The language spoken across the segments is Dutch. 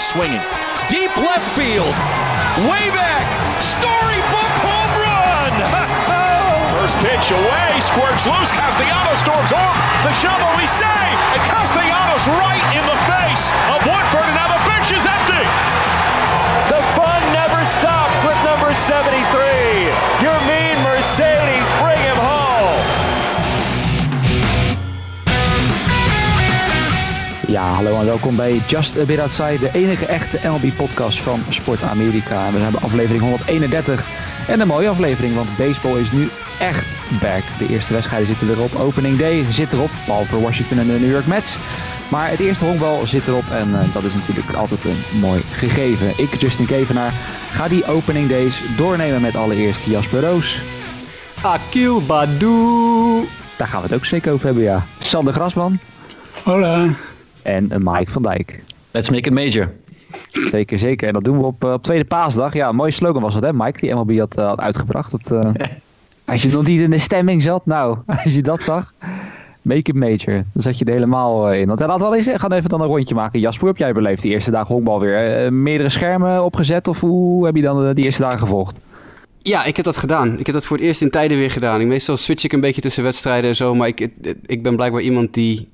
swinging. Deep left field. Way back. Storybook home run. First pitch away. Squirts loose. Castellanos storms home. The shovel we say. And Castellanos right in the face of Woodford. And now the bench is empty. The fun never stops with number 73. Ja, hallo en welkom bij Just a Bit Outside, de enige echte MLB-podcast van Sport Amerika. We hebben aflevering 131 en een mooie aflevering, want baseball is nu echt back. De eerste wedstrijden zitten erop, opening day zit erop, behalve voor Washington en de New York Mets. Maar het eerste honkbal zit erop en uh, dat is natuurlijk altijd een mooi gegeven. Ik, Justin Kevenaar, ga die opening days doornemen met allereerst Jasper Roos. Akil Badu. Daar gaan we het ook zeker over hebben, ja. Sander Grasman. Hola. En Mike van Dijk. Let's make it major. Zeker, zeker. En dat doen we op, op tweede paasdag. Ja, een mooie slogan was dat, hè, Mike? Die MLB had, uh, had uitgebracht. Dat, uh, als je nog niet in de stemming zat, nou, als je dat zag, make it major. Dan zat je er helemaal in. Want laten we wel eens gaan even dan een rondje maken. Jasper, hoe heb jij beleefd die eerste dag honkbal weer? meerdere schermen opgezet of hoe heb je dan die eerste dagen gevolgd? Ja, ik heb dat gedaan. Ik heb dat voor het eerst in tijden weer gedaan. Meestal switch ik een beetje tussen wedstrijden en zo. Maar ik, ik ben blijkbaar iemand die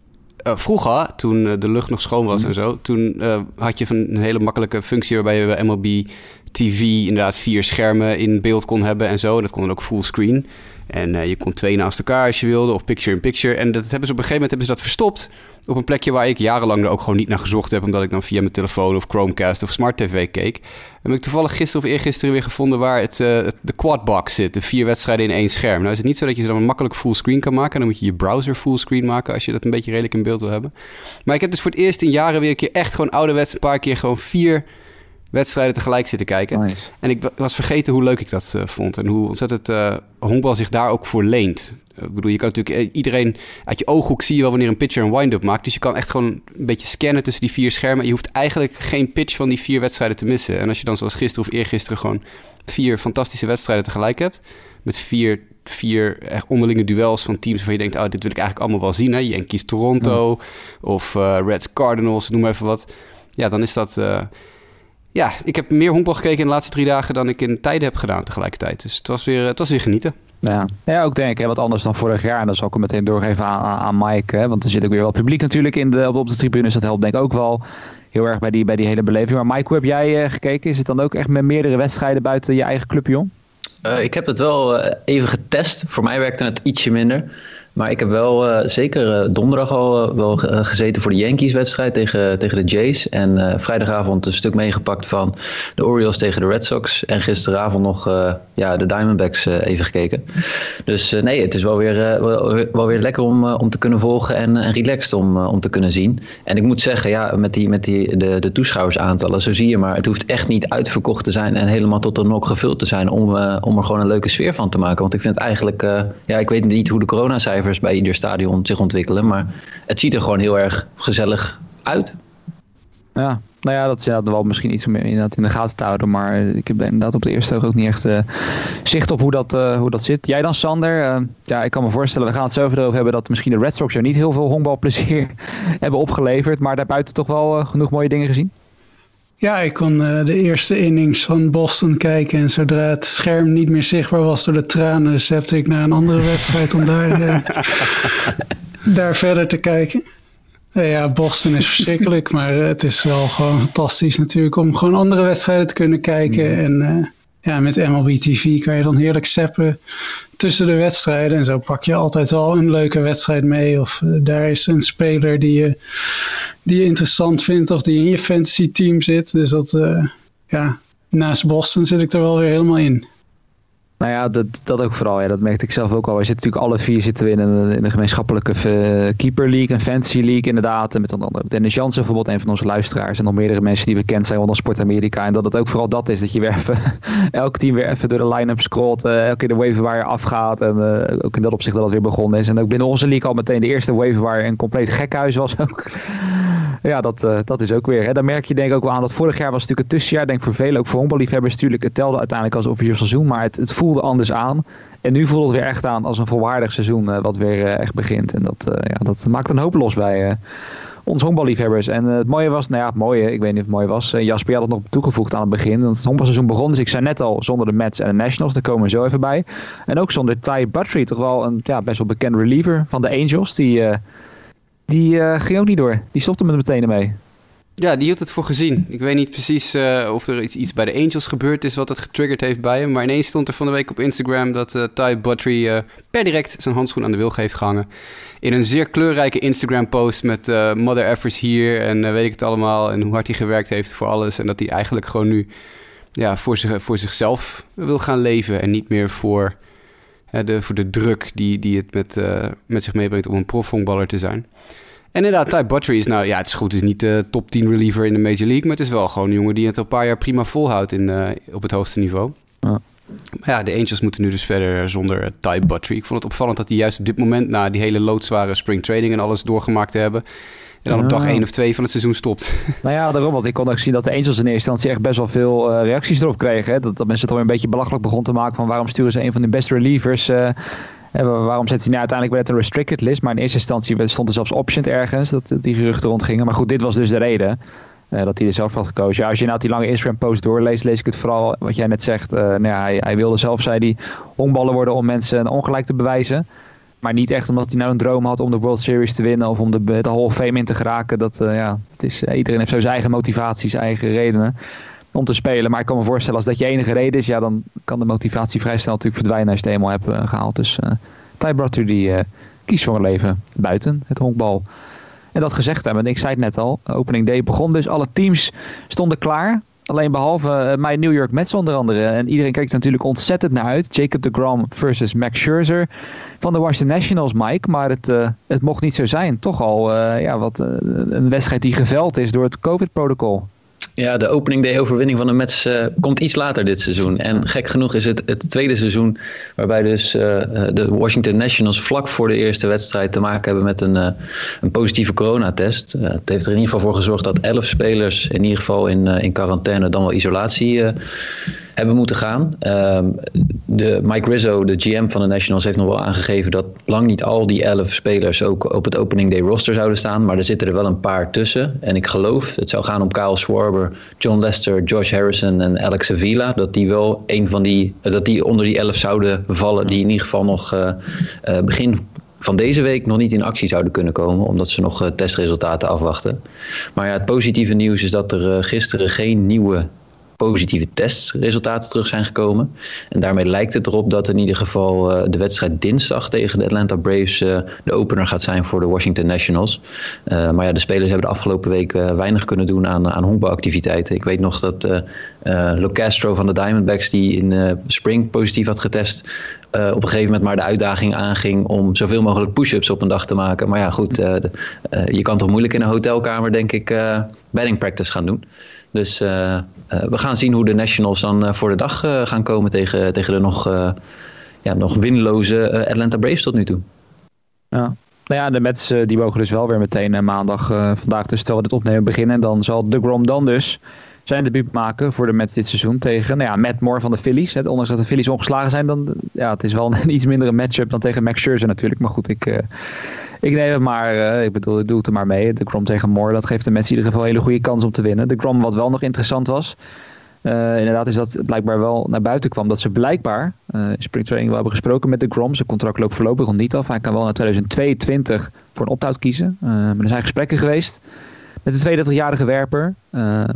uh, vroeger, toen uh, de lucht nog schoon was en zo, toen uh, had je van een hele makkelijke functie waarbij je bij MLB TV inderdaad vier schermen in beeld kon hebben en zo. En dat kon dan ook fullscreen. En je kon twee naast elkaar als je wilde, of picture-in-picture. En dat hebben ze op een gegeven moment hebben ze dat verstopt op een plekje waar ik jarenlang er ook gewoon niet naar gezocht heb, omdat ik dan via mijn telefoon of Chromecast of Smart TV keek. En heb ik toevallig gisteren of eergisteren weer gevonden waar het, uh, de quadbox zit, de vier wedstrijden in één scherm. Nou is het niet zo dat je ze dan makkelijk fullscreen kan maken, dan moet je je browser fullscreen maken als je dat een beetje redelijk in beeld wil hebben. Maar ik heb dus voor het eerst in jaren weer een keer echt gewoon ouderwets een paar keer gewoon vier wedstrijden tegelijk zitten kijken. Nice. En ik was vergeten hoe leuk ik dat uh, vond en hoe ontzettend uh, honkbal zich daar ook voor leent. Ik bedoel, je kan natuurlijk iedereen uit je ooghoek zie je wel wanneer een pitcher een wind-up maakt. Dus je kan echt gewoon een beetje scannen tussen die vier schermen. Je hoeft eigenlijk geen pitch van die vier wedstrijden te missen. En als je dan zoals gisteren of eergisteren gewoon vier fantastische wedstrijden tegelijk hebt. Met vier, vier echt onderlinge duels van teams waarvan je denkt, oh, dit wil ik eigenlijk allemaal wel zien. Hè? Yankees Toronto ja. of uh, Reds Cardinals, noem maar even wat. Ja, dan is dat... Uh, ja, ik heb meer honkbal gekeken in de laatste drie dagen dan ik in tijden heb gedaan tegelijkertijd. Dus het was weer, het was weer genieten. Ja. ja, ook denk ik hè, wat anders dan vorig jaar. En dat zal ik meteen doorgeven aan, aan Mike. Hè, want er zit ook weer wel publiek natuurlijk in de, op de tribunes. Dat helpt denk ik ook wel heel erg bij die, bij die hele beleving. Maar Mike, hoe heb jij uh, gekeken? Is het dan ook echt met meerdere wedstrijden buiten je eigen club, jong? Uh, ik heb het wel uh, even getest. Voor mij werkte het ietsje minder. Maar ik heb wel uh, zeker uh, donderdag al uh, wel gezeten voor de Yankees-wedstrijd tegen, tegen de Jays. En vrijdagavond een stuk meegepakt van de Orioles tegen de Red Sox. En gisteravond nog ja, de Diamondbacks even gekeken. Dus nee, het is wel weer, wel, wel, weer lekker om, om te kunnen volgen en, en relaxed om, om te kunnen zien. En ik moet zeggen, ja, met, die, met die, de, de toeschouwersaantallen, zo zie je maar. Het hoeft echt niet uitverkocht te zijn en helemaal tot de nok gevuld te zijn om, om er gewoon een leuke sfeer van te maken. Want ik vind het eigenlijk, ja, ik weet niet hoe de coronacijfers bij ieder stadion zich ontwikkelen. Maar het ziet er gewoon heel erg gezellig uit. Ja, nou ja, dat is wel misschien iets om inderdaad in de gaten te houden. Maar ik heb inderdaad op de eerste oog ook niet echt uh, zicht op hoe dat, uh, hoe dat zit. Jij dan, Sander? Uh, ja, ik kan me voorstellen, we gaan het zo over hebben dat misschien de Red Sox er niet heel veel honkbalplezier hebben opgeleverd. Maar daarbuiten toch wel genoeg mooie dingen gezien? Ja, ik kon uh, de eerste innings van Boston kijken. En zodra het scherm niet meer zichtbaar was door de tranen, zette ik naar een andere wedstrijd om daar, uh, daar verder te kijken. Uh, ja, Boston is verschrikkelijk, maar het is wel gewoon fantastisch natuurlijk om gewoon andere wedstrijden te kunnen kijken. Ja. En ja, met MLB TV kan je dan heerlijk zappen tussen de wedstrijden. En zo pak je altijd wel een leuke wedstrijd mee. Of uh, daar is een speler die je, die interessant vindt of die in je fantasy team zit. Dus dat, uh, ja, naast Boston zit ik er wel weer helemaal in. Nou ja, dat, dat ook vooral. Ja, dat merkte ik zelf ook al. We zitten natuurlijk alle vier zitten we in een, in een gemeenschappelijke uh, keeper league, een fantasy league inderdaad. En met onder andere Dennis Jansen bijvoorbeeld, een van onze luisteraars. En nog meerdere mensen die bekend zijn onder Sport Amerika. En dat het ook vooral dat is, dat je weer even, elk team weer even door de line-up scrolt. Uh, elke keer de waiver wire afgaat. En uh, ook in dat opzicht dat het weer begonnen is. En ook binnen onze league al meteen de eerste waiver wire een compleet gekhuis was ook. Ja, dat, uh, dat is ook weer. Hè. Dan merk je denk ik ook wel aan dat vorig jaar was natuurlijk het tussenjaar. Denk voor velen, ook voor honkballiefhebbers natuurlijk. Het telde uiteindelijk als officieel seizoen. Maar het, het voelde anders aan. En nu voelt het weer echt aan als een volwaardig seizoen uh, wat weer uh, echt begint. En dat, ja, dat maakt een hoop los bij ons honkballiefhebbers. En het mooie was, nou ja, het mooie, ik weet niet of het mooi was. Jasper, had het nog toegevoegd aan het begin. Het honkbalseizoen begon, dus ik zei net al, zonder de Mets en de Nationals. Daar komen we zo even bij. En ook zonder Ty Buttrey, toch wel een ja, best wel bekend reliever van de Angels. Die, die ging ook niet door. Die stopte met meteen ermee. Ja, die hield het voor gezien. Ik weet niet precies uh, of er iets, iets bij de Angels gebeurd is wat het getriggerd heeft bij hem. Maar ineens stond er van de week op Instagram dat uh, Ty Buttrey uh, per direct zijn handschoen aan de wilg heeft gehangen. In een zeer kleurrijke Instagram-post met mother effers hier en weet ik het allemaal. En hoe hard hij gewerkt heeft voor alles. En dat hij eigenlijk gewoon nu ja, voor, zich, voor zichzelf wil gaan leven. En niet meer voor, de, voor de druk die, die het met, met zich meebrengt om een profvonkballer te zijn. En inderdaad, Ty Buttrey is nou, ja, het is goed, het is niet de top 10 reliever in de Major League, maar het is wel gewoon een jongen die het al een paar jaar prima volhoudt in, uh, op het hoogste niveau. Ja. Maar ja, de Angels moeten nu dus verder zonder Ty Buttrey. Ik vond het opvallend dat hij juist op dit moment, na die hele loodzware spring training en alles doorgemaakt te hebben, en dan op dag 1 of 2 van het seizoen stopt. Nou ja, daarom. Want ik kon ook zien dat de Angels in eerste instantie echt best wel veel uh, reacties erop kregen. Hè? Dat, dat mensen het alweer een beetje belachelijk begonnen te maken van waarom sturen ze een van de beste relievers uh, waarom zet hij nou uiteindelijk bij het een restricted list? Maar in eerste instantie stond er zelfs optioned ergens dat die geruchten rondgingen. Maar goed, dit was dus de reden. Uh, dat hij er zelf had gekozen. Ja, als je nou die lange Instagram post doorleest, lees ik het vooral wat jij net zegt. Uh, nou ja, hij, hij, wilde zelf, zei hij, honkballen worden om mensen een ongelijk te bewijzen. Maar niet echt omdat hij nou een droom had om de World Series te winnen of om de, de Hall of Fame in te geraken. Dat, uh, ja, het is, iedereen heeft zijn eigen motivaties, zijn eigen redenen om te spelen. Maar ik kan me voorstellen, als dat je enige reden is, ja, dan kan de motivatie vrij snel natuurlijk verdwijnen als je het eenmaal hebt uh, gehaald. Dus uh, Ty Brother die uh, kiest voor een leven buiten het honkbal. En dat gezegd hebben, ik zei het net al, opening day begon dus. Alle teams stonden klaar. Alleen behalve mijn New York Mets onder andere. En iedereen kijkt er natuurlijk ontzettend naar uit. Jacob de Grom versus Max Scherzer van de Washington Nationals, Mike. Maar het, uh, het mocht niet zo zijn. Toch al uh, ja, wat, een wedstrijd die geveld is door het COVID-protocol. Ja, de opening day overwinning van de Mets uh, komt iets later dit seizoen. En gek genoeg is het het tweede seizoen waarbij dus uh, de Washington Nationals vlak voor de eerste wedstrijd te maken hebben met een, uh, een positieve coronatest. het heeft er in ieder geval voor gezorgd dat elf spelers in ieder geval in, in quarantaine dan wel isolatie hebben moeten gaan. Um, de Mike Rizzo, de GM van de Nationals, heeft nog wel aangegeven dat lang niet al die elf spelers ook op het opening day roster zouden staan. Maar er zitten er wel een paar tussen. En ik geloof, het zou gaan om Kyle Schwarber, John Lester, Josh Harrison en Alex Avila. Dat die wel een van die, dat die onder die elf zouden vallen. Die in ieder geval nog uh, uh, begin van deze week nog niet in actie zouden kunnen komen, omdat ze nog uh, testresultaten afwachten. Maar ja, het positieve nieuws is dat er gisteren geen nieuwe positieve testresultaten terug zijn gekomen. En daarmee lijkt het erop dat in ieder geval uh, de wedstrijd dinsdag tegen de Atlanta Braves uh, de opener gaat zijn voor de Washington Nationals. Uh, maar ja, de spelers hebben de afgelopen week weinig kunnen doen aan, aan honkbalactiviteiten. Ik weet nog dat Locastro van de Diamondbacks, die in spring positief had getest, op een gegeven moment maar de uitdaging aanging om zoveel mogelijk push-ups op een dag te maken. Maar ja, goed, je kan toch moeilijk in een hotelkamer, denk ik, batting practice gaan doen. Dus uh, uh, we gaan zien hoe de Nationals dan uh, voor de dag gaan komen tegen, tegen de nog, ja, nog winloze Atlanta Braves tot nu toe. Ja. Nou ja, de Mets die mogen dus wel weer meteen maandag, vandaag dus terwijl we dit opnemen beginnen. Dan zal de Grom dan dus zijn debuut maken voor de Mets dit seizoen tegen nou ja, Matt Moore van de Phillies. Het, ondanks dat de Phillies ongeslagen zijn, dan, ja, het is wel een iets mindere matchup dan tegen Max Scherzer natuurlijk. Maar goed, ik, ik neem het maar, uh, ik bedoel, ik doe het er maar mee. De Grom tegen Moore, dat geeft de mensen in ieder geval een hele goede kans om te winnen. De Grom, wat wel nog interessant was, uh, inderdaad is dat blijkbaar wel naar buiten kwam. Dat ze blijkbaar, uh, in springtraining wel hebben gesproken met de Grom. Zijn contract loopt voorlopig nog niet af. Hij kan wel naar 2022 voor een opt-out kiezen. maar er zijn gesprekken geweest met de 32-jarige werper.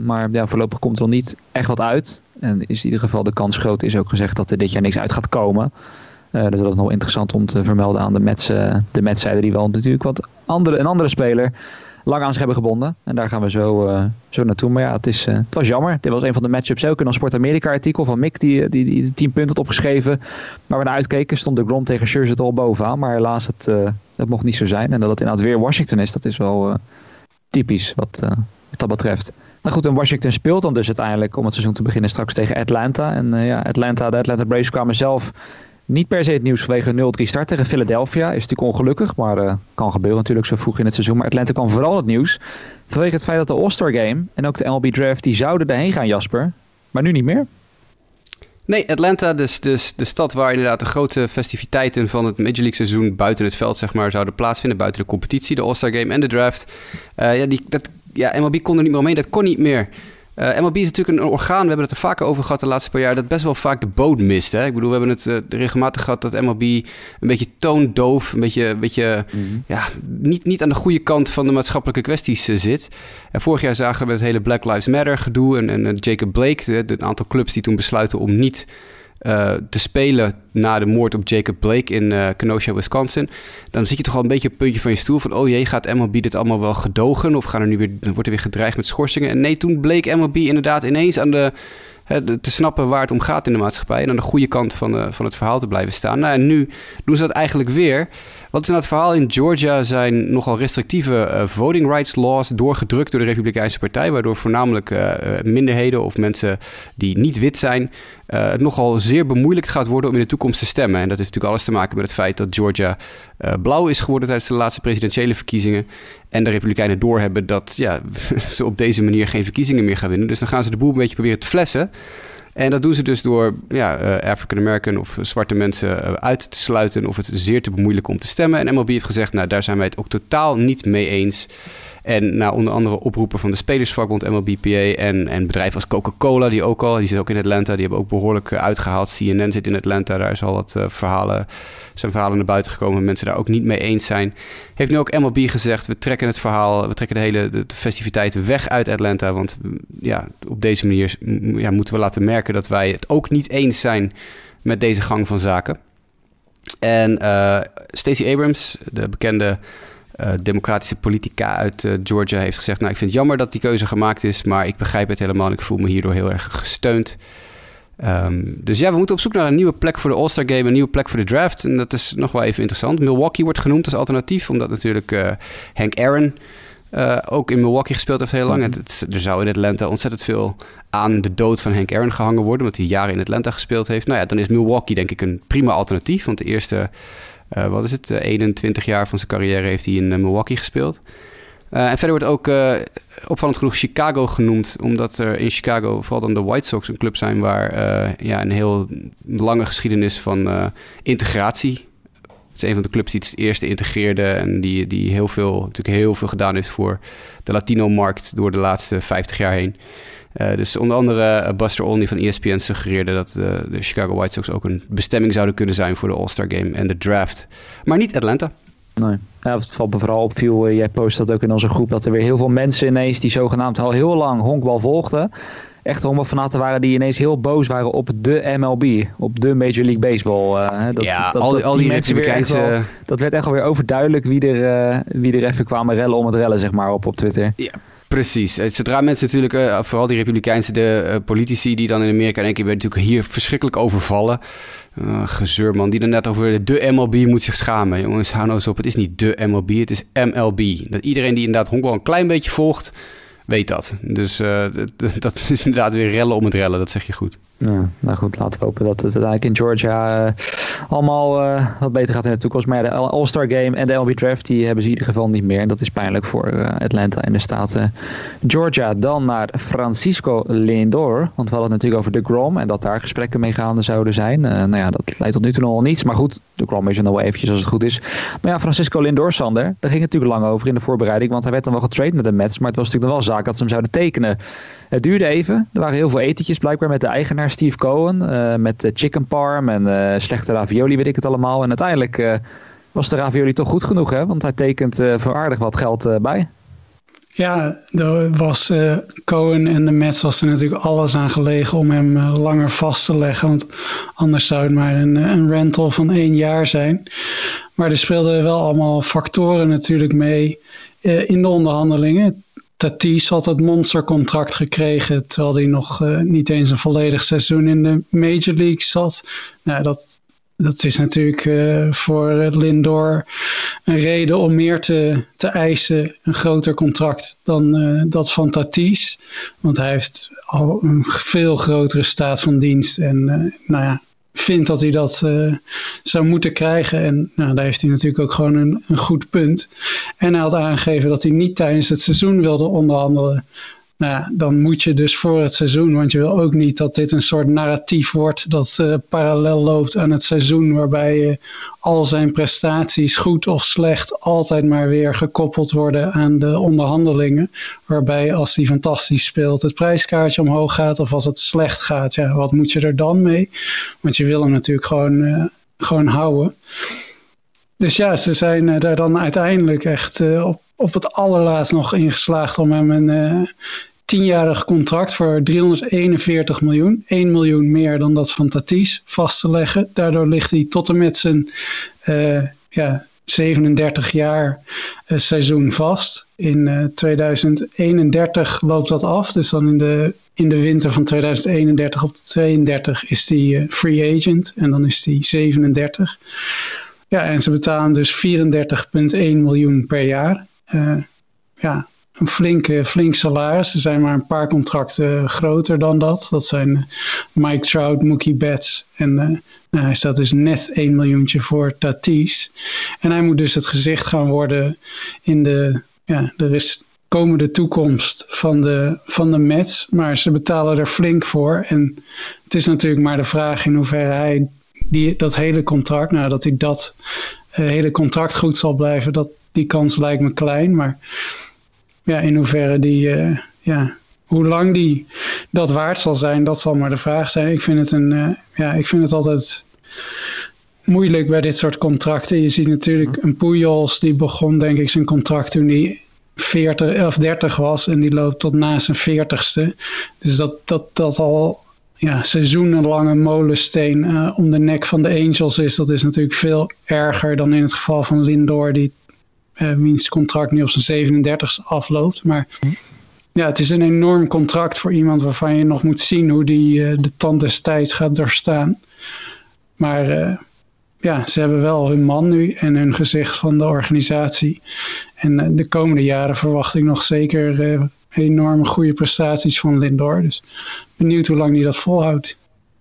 maar ja, voorlopig komt er nog niet echt wat uit. En is in ieder geval de kans groot. Is ook gezegd dat er dit jaar niks uit gaat komen. Uh, dus dat is nog interessant om te vermelden aan de Mets, uh, de die wel natuurlijk wat andere, een andere speler lang aan zich hebben gebonden. En daar gaan we zo, uh, zo naartoe. Maar ja, het, is, het was jammer. Dit was een van de matchups ook in ons Sport Amerika artikel van Mick die, die, die, die 10 punten had opgeschreven. Waar we naar uitkeken stond de Grom tegen Scherzer al bovenaan. Maar helaas, het, het mocht niet zo zijn. En dat het inderdaad weer Washington is, dat is wel typisch wat, wat dat betreft. Nou goed, en Washington speelt dan dus uiteindelijk om het seizoen te beginnen straks tegen Atlanta. En ja, Atlanta, de Atlanta Braves kwamen zelf niet per se het nieuws vanwege 0-3 start tegen Philadelphia. Is natuurlijk ongelukkig, maar uh, kan gebeuren natuurlijk zo vroeg in het seizoen. Maar Atlanta kwam vooral het nieuws vanwege het feit dat de All-Star Game en ook de MLB Draft, die zouden erheen gaan, Jasper. Maar nu niet meer. Nee, Atlanta, dus, dus de stad waar inderdaad de grote festiviteiten van het Major League seizoen buiten het veld zeg maar, zouden plaatsvinden. Buiten de competitie, de All-Star Game en de draft. Uh, ja, die, dat, ja, MLB kon er niet meer omheen, dat kon niet meer. Uh, MLB is natuurlijk een orgaan, we hebben het er vaker over gehad de laatste paar jaar, dat best wel vaak de boot mist. Hè? Ik bedoel, we hebben het uh, regelmatig gehad dat MLB een beetje toondoof, een beetje, een beetje mm -hmm. ja, niet, niet aan de goede kant van de maatschappelijke kwesties uh, zit. En vorig jaar zagen we het hele Black Lives Matter gedoe en, en Jacob Blake, een aantal clubs die toen besluiten om niet uh, te spelen na de moord op Jacob Blake in uh, Kenosha, Wisconsin. Dan zit je toch al een beetje op het puntje van je stoel van... oh jee, gaat MLB dit allemaal wel gedogen? Of gaan er nu weer, wordt er weer gedreigd met schorsingen? En nee, toen bleek MLB inderdaad ineens aan de, te snappen waar het om gaat in de maatschappij... en aan de goede kant van, uh, van het verhaal te blijven staan. Nou, nu doen ze dat eigenlijk weer... Wat is nou het verhaal? In Georgia zijn nogal restrictieve uh, voting rights laws doorgedrukt door de Republikeinse Partij, waardoor voornamelijk uh, minderheden of mensen die niet wit zijn, het nogal zeer bemoeilijkt gaat worden om in de toekomst te stemmen. En dat heeft natuurlijk alles te maken met het feit dat Georgia blauw is geworden tijdens de laatste presidentiële verkiezingen. En de Republikeinen doorhebben dat ja, ze op deze manier geen verkiezingen meer gaan winnen. Dus dan gaan ze de boel een beetje proberen te flessen. En dat doen ze dus door ja, uh, African American of zwarte mensen uh, uit te sluiten of het zeer te bemoeilijken om te stemmen. En MLB heeft gezegd, nou daar zijn wij het ook totaal niet mee eens. En nou, onder andere oproepen van de spelersvakbond MLBPA en, en bedrijven als Coca-Cola, die ook al, die zit ook in Atlanta, die hebben ook behoorlijk uh, uitgehaald. CNN zit in Atlanta, daar is al wat verhalen zijn verhalen naar buiten gekomen. Mensen daar ook niet mee eens zijn. Heeft nu ook MLB gezegd: we trekken het verhaal, we trekken de hele de festiviteiten weg uit Atlanta. Want ja, op deze manier ja, moeten we laten merken dat wij het ook niet eens zijn met deze gang van zaken. En uh, Stacey Abrams, de bekende uh, democratische politica uit uh, Georgia, heeft gezegd: Nou, ik vind het jammer dat die keuze gemaakt is, maar ik begrijp het helemaal en ik voel me hierdoor heel erg gesteund. Um, dus ja, we moeten op zoek naar een nieuwe plek voor de All-Star Game, een nieuwe plek voor de draft. En dat is nog wel even interessant. Milwaukee wordt genoemd als alternatief, omdat natuurlijk uh, Hank Aaron uh, ook in Milwaukee gespeeld heeft heel lang. Mm -hmm. het, er zou in Atlanta ontzettend veel aan de dood van Hank Aaron gehangen worden, omdat hij jaren in Atlanta gespeeld heeft. Nou ja, dan is Milwaukee denk ik een prima alternatief, want de eerste, uh, wat is het, 21 jaar van zijn carrière heeft hij in Milwaukee gespeeld. En verder wordt ook opvallend genoeg Chicago genoemd, omdat er in Chicago vooral dan de White Sox een club zijn waar ja, een heel lange geschiedenis van integratie. Het is een van de clubs die het eerste integreerde en die, die heel veel, natuurlijk heel veel gedaan heeft voor de Latino-markt door de laatste 50 jaar heen. Dus onder andere Buster Olney van ESPN suggereerde dat de Chicago White Sox ook een bestemming zouden kunnen zijn voor de All-Star Game en de draft. Maar niet Atlanta. Nee. Ja, wat valt me vooral opviel, jij post dat ook in onze groep, dat er weer heel veel mensen ineens die zogenaamd al heel lang honkbal volgden, echt honkbalfanaten waren die ineens heel boos waren op de MLB, op de Major League Baseball. Uh, dat, ja, dat, al, dat, al die, die mensen wel, Dat werd echt alweer overduidelijk wie er, uh, wie er even kwamen rellen om het rellen, zeg maar, op, op Twitter. Ja. Precies. Zodra mensen natuurlijk, uh, vooral die Republikeinse de, uh, politici die dan in Amerika in één keer werden natuurlijk hier verschrikkelijk overvallen. Uh, gezeur man, die dan net over de MLB moet zich schamen. Jongens, hou nou eens op, het is niet de MLB, het is MLB. Dat iedereen die inderdaad honkbal een klein beetje volgt, weet dat. Dus uh, dat is inderdaad weer rellen om het rellen, dat zeg je goed. Ja, nou goed, laten we hopen dat het uiteindelijk in Georgia uh, allemaal uh, wat beter gaat in de toekomst. Maar ja, de All-Star Game en de MLB Draft, die hebben ze in ieder geval niet meer. En dat is pijnlijk voor Atlanta en de staten Georgia. Dan naar Francisco Lindor, want we hadden het natuurlijk over de Grom en dat daar gesprekken mee gaande zouden zijn. nou ja, dat leidt tot nu toe nog wel niets. Maar goed, de Grom is er nog wel eventjes als het goed is. Maar ja, Francisco Lindor, Sander, daar ging het natuurlijk lang over in de voorbereiding. Want hij werd dan wel getraind met de Mets, maar het was natuurlijk nog wel zaak dat ze hem zouden tekenen. Het duurde even. Er waren heel veel etentjes blijkbaar met de eigenaar Steve Cohen. Uh, met chicken parm en uh, slechte ravioli, weet ik het allemaal. En uiteindelijk was de ravioli toch goed genoeg, hè? Want hij tekent voor aardig wat geld bij. Ja, er was Cohen en de Mets was er natuurlijk alles aan gelegen om hem langer vast te leggen. Want anders zou het maar een, een rental van één jaar zijn. Maar er speelden wel allemaal factoren natuurlijk mee in de onderhandelingen. Tatis had het monstercontract gekregen, terwijl hij nog uh, niet eens een volledig seizoen in de Major League zat. Nou, dat, dat is natuurlijk uh, voor Lindor een reden om meer te, te eisen, een groter contract dan dat van Tatis. Want hij heeft al een veel grotere staat van dienst en nou ja, vindt dat hij dat uh, zou moeten krijgen. En nou, daar heeft hij natuurlijk ook gewoon een, een, goed punt. En hij had aangegeven dat hij niet tijdens het seizoen wilde onderhandelen. Nou dan moet je dus voor het seizoen, want je wil ook niet dat dit een soort narratief wordt dat uh, parallel loopt aan het seizoen, waarbij je al zijn prestaties, goed of slecht, altijd maar weer gekoppeld worden aan de onderhandelingen. Waarbij als hij fantastisch speelt het prijskaartje omhoog gaat of als het slecht gaat, ja, wat moet je er dan mee? Want je wil hem natuurlijk gewoon, uh, gewoon houden. Dus ja, ze zijn daar dan uiteindelijk echt op, op het allerlaatst nog ingeslaagd om hem een tienjarig contract voor 341 miljoen. 1 miljoen meer dan dat van Tatis vast te leggen. Daardoor ligt hij tot en met zijn uh, ja, 37 jaar uh, seizoen vast. In uh, 2031 loopt dat af. Dus dan in de, in de winter van 2031 op 32 is hij free agent. En dan is hij 37. Ja, en ze betalen dus 34,1 miljoen per jaar. Ja, een flink, flink salaris. Er zijn maar een paar contracten groter dan dat. Dat zijn eh, Mike Trout, Mookie Betts. En uh, nou, hij staat dus net 1 miljoentje voor Tatis. En hij moet dus het gezicht gaan worden in de, ja, de komende toekomst van de, van de Mets. Maar ze betalen er flink voor. En het is natuurlijk maar de vraag in hoeverre hij die, dat hele contract, nou dat hij dat hele contract goed zal blijven, dat, die kans lijkt me klein. Maar ja, in hoeverre die, uh, ja, hoe lang die dat waard zal zijn, dat zal maar de vraag zijn. Ik vind het, een, uh, ja, ik vind het altijd moeilijk bij dit soort contracten. Je ziet natuurlijk een Pujols, die begon denk ik zijn contract toen hij 40 of 30 was en die loopt tot na zijn 40ste. Dus dat, dat, dat al ja, seizoenenlange molensteen uh, om de nek van de Angels is, dat is natuurlijk veel erger dan in het geval van Lindor, die wiens contract nu op zijn 37ste afloopt. Maar ja, het is een enorm contract voor iemand waarvan je nog moet zien hoe die uh, de tand des tijds gaat doorstaan. Maar uh, ja, ze hebben wel hun man nu en hun gezicht van de organisatie. En de komende jaren verwacht ik nog zeker enorme goede prestaties van Lindor. Dus benieuwd hoe lang hij dat volhoudt.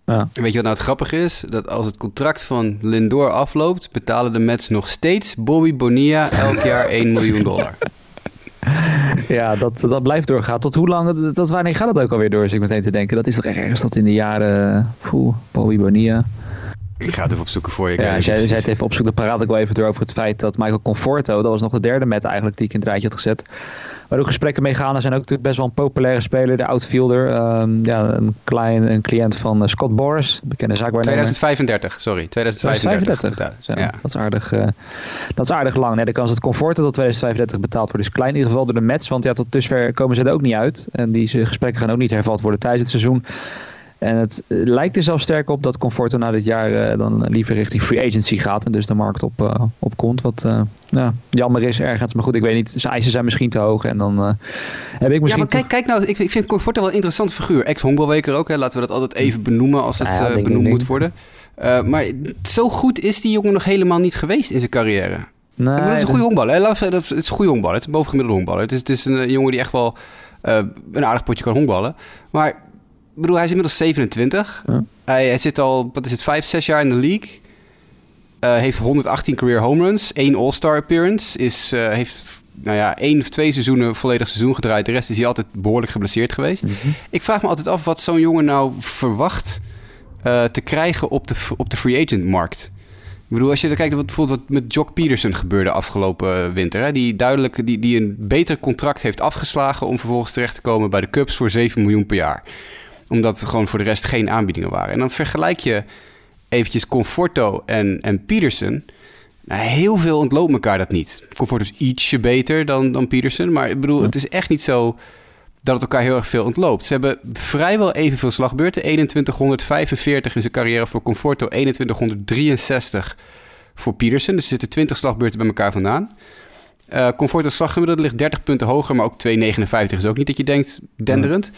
Ja. weet je wat nou het grappige is? Dat als het contract van Lindor afloopt, betalen de Mets nog steeds Bobby Bonilla elk jaar 1 miljoen dollar. Ja, dat, dat blijft doorgaan. Tot hoe lang, tot wanneer gaat dat ook alweer door, Als ik meteen te denken. Dat is toch ergens dat in de jaren, poeh, Bobby Bonilla. Ik ga het even opzoeken voor je. Ja, als jij, het even opzoekt, dan praat ik wel even door over het feit dat Michael Conforto, dat was nog de derde met eigenlijk die ik in het rijtje had gezet, waar ook gesprekken mee gaan. Er zijn ook natuurlijk best wel een populaire speler, de outfielder. Um, ja, een, klein, een cliënt van uh, Scott Boris, bekende zaakwaarnemer. 2035, sorry. 2035. 2035. Ja, Dat, is aardig, uh, dat is aardig lang. De kans dat Comforter tot 2035 betaald wordt is klein. In ieder geval door de Mets, want ja, tot dusver komen ze er ook niet uit. En die gesprekken gaan ook niet hervat worden tijdens het seizoen. En het eh, lijkt er zelfs sterk op dat Conforto na dit jaar uh, dan liever richting free agency gaat. En dus de markt op, uh, op komt. Wat uh, ja, jammer is ergens. Maar goed, ik weet niet. Zijn eisen zijn misschien te hoog. En dan heb ik misschien... Ja, maar kijk, kijk nou. Ik, ik vind Conforto wel een interessante figuur. Ex-honkbalweker ook. Hè. Laten we dat altijd even benoemen als het ja, benoemd moet worden. maar zo goed is die jongen nog helemaal niet geweest in zijn carrière. Nee, ik bedoel, het is een goede honkballer. Het is een goede honkballer. Het is een bovengemiddelde honkballer. Het is, het is een jongen die echt wel een aardig potje kan honkballen. Maar bedoel, hij is inmiddels 27. Ja. Hij, hij, zit al, wat is het, 5, 6 jaar in de league. Uh, heeft 118 career home runs, één All-Star appearance. Is, uh, heeft nou ja, één of twee seizoenen volledig seizoen gedraaid. De rest is hij altijd behoorlijk geblesseerd geweest. Mm -hmm. Ik vraag me altijd af wat zo'n jongen nou verwacht uh, te krijgen op de, op de free agent markt. Ik bedoel, als je kijkt wat bijvoorbeeld wat met Jock Peterson gebeurde afgelopen winter. Hè, die duidelijk die, die een beter contract heeft afgeslagen om vervolgens terecht te komen bij de Cubs voor 7 miljoen per jaar omdat er gewoon voor de rest geen aanbiedingen waren. En dan vergelijk je eventjes Conforto en, en Peterson. Nou, heel veel ontloopt elkaar dat niet. Conforto is ietsje beter dan, dan Peterson. Maar ik bedoel, het is echt niet zo dat het elkaar heel erg veel ontloopt. Ze hebben vrijwel evenveel slagbeurten. 2145 in zijn carrière voor Conforto, 2163 voor Peterson. Dus er zitten 20 slagbeurten bij elkaar vandaan. Uh, Conforto slaggemiddelde ligt 30 punten hoger, maar ook 2,59 is ook niet dat je denkt denderend.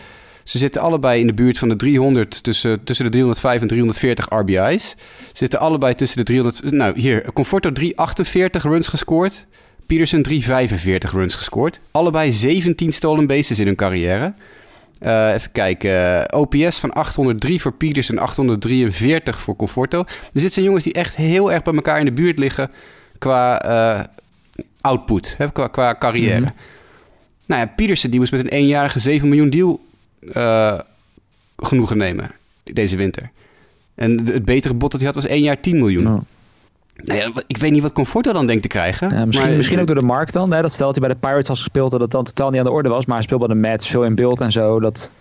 Ze zitten allebei in de buurt van de 300, tussen, tussen de 305 en 340 RBI's. Ze zitten allebei tussen de 300... Nou, hier, Conforto 348 runs gescoord. Peterson 345 runs gescoord. Allebei 17 stolen bases in hun carrière. Uh, even kijken. OPS van 803 voor Peterson, 843 voor Conforto. Dus dit zijn jongens die echt heel erg bij elkaar in de buurt liggen qua uh, output, hè, qua, qua carrière. Mm -hmm. Nou ja, Pietersen die moest met een eenjarige 7 miljoen deal uh, genoegen nemen deze winter. En het betere bod dat hij had was 1 jaar 10 miljoen. Nou. Nou ja, ik weet niet wat Conforto dan denkt te krijgen. Ja, misschien, misschien ook door de markt dan. Hè? Dat stelt hij bij de Pirates had gespeeld dat het dan totaal niet aan de orde was. Maar hij speelde bij de Mets, veel in beeld en zo. Dat,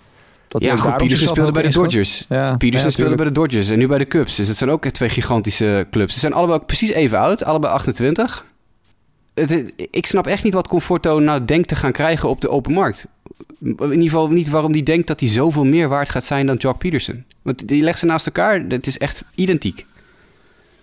dat ja, goed, Peterson speelde bij de Dodgers. Ja, Peterson speelde bij de Dodgers en nu bij de Cubs. Dus het zijn ook twee gigantische clubs. Ze zijn allebei ook precies even oud, allebei 28. ik snap echt niet wat Conforto nou denkt te gaan krijgen op de open markt. In ieder geval niet waarom hij denkt dat hij zoveel meer waard gaat zijn dan Jock Peterson. Want die legt ze naast elkaar, het is echt identiek.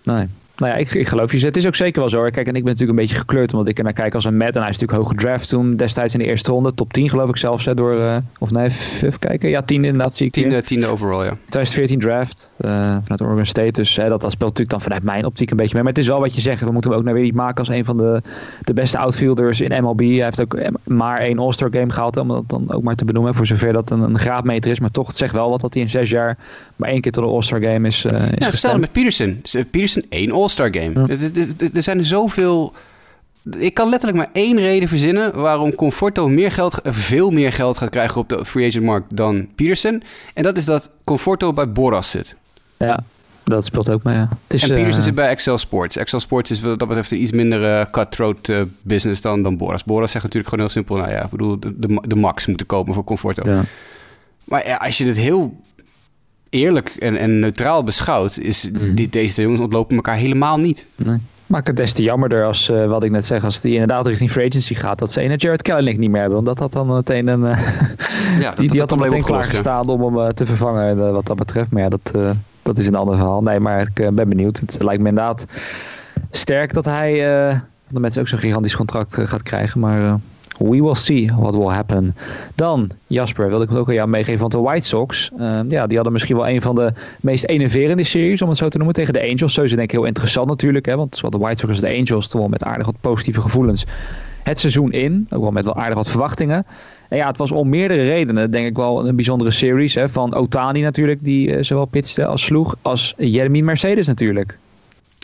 Nee, nou ja, ik, ik geloof je. Het is ook zeker wel zo. Kijk, en ik ben natuurlijk een beetje gekleurd omdat ik er naar kijk als een Matt. En hij is natuurlijk hoog gedraft toen destijds in de eerste ronde. Top 10 geloof ik zelfs. Hè, door, uh, of nee, even kijken. Ja, 10 inderdaad zie ik Tiende, tiende overall, ja. 2014 draft uh, vanuit Oregon State. Dus hè, dat, dat speelt natuurlijk dan vanuit mijn optiek een beetje mee. Maar het is wel wat je zegt. We moeten hem ook naar weer niet maken als een van de, de beste outfielders in MLB. Hij heeft ook maar één All-Star game gehaald. Om dat dan ook maar te benoemen. Voor zover dat een, een graadmeter is. Maar toch, het zegt wel wat dat hij in zes jaar maar één keer tot de All-Star game is, uh, is Ja, hetzelfde met Peterson. Peterson één All-Star game. Ja er zijn zoveel... Ik kan letterlijk maar één reden verzinnen waarom Conforto meer geld, veel meer geld gaat krijgen op de free agent markt dan Peterson. En dat is dat Conforto bij Boras zit. Ja, dat speelt ook mee. Ja. Het is, en Peterson uh, zit bij Excel Sports. Excel Sports is wat dat betreft een iets minder uh, cutthroat uh, business dan, dan Boras. Boras zegt natuurlijk gewoon heel simpel: nou ja, ik bedoel, de, de, de max moeten kopen voor Conforto. Ja. Maar ja, als je het heel eerlijk en, en neutraal beschouwt, is mm. die, deze jongens ontlopen elkaar helemaal niet. Nee. Maakt het des te jammerder als, uh, wat ik net zeg, als die inderdaad richting free agency gaat, dat ze een Jared Kelly niet meer hebben. Want dat had dan meteen een, uh, ja, die, die had dan meteen klaargestaan om hem uh, te vervangen wat dat betreft. Maar ja, dat, dat is een ander verhaal. Nee, maar ik ben benieuwd. Het lijkt me inderdaad sterk dat hij, dat mensen ook zo'n gigantisch contract gaat krijgen. Maar We will see what will happen. Dan, Jasper, wilde ik het ook aan jou meegeven. Want de White Sox, uh, ja, die hadden misschien wel een van de meest enerverende series, om het zo te noemen, tegen de Angels. Sowieso denk ik heel interessant natuurlijk. Hè, want zowel de White Sox als de Angels toch wel met aardig wat positieve gevoelens het seizoen in. Ook wel met wel aardig wat verwachtingen. En ja, het was om meerdere redenen denk ik wel een bijzondere series. Hè, van Otani natuurlijk, die uh, zowel pitste als sloeg, als Jeremy Mercedes natuurlijk.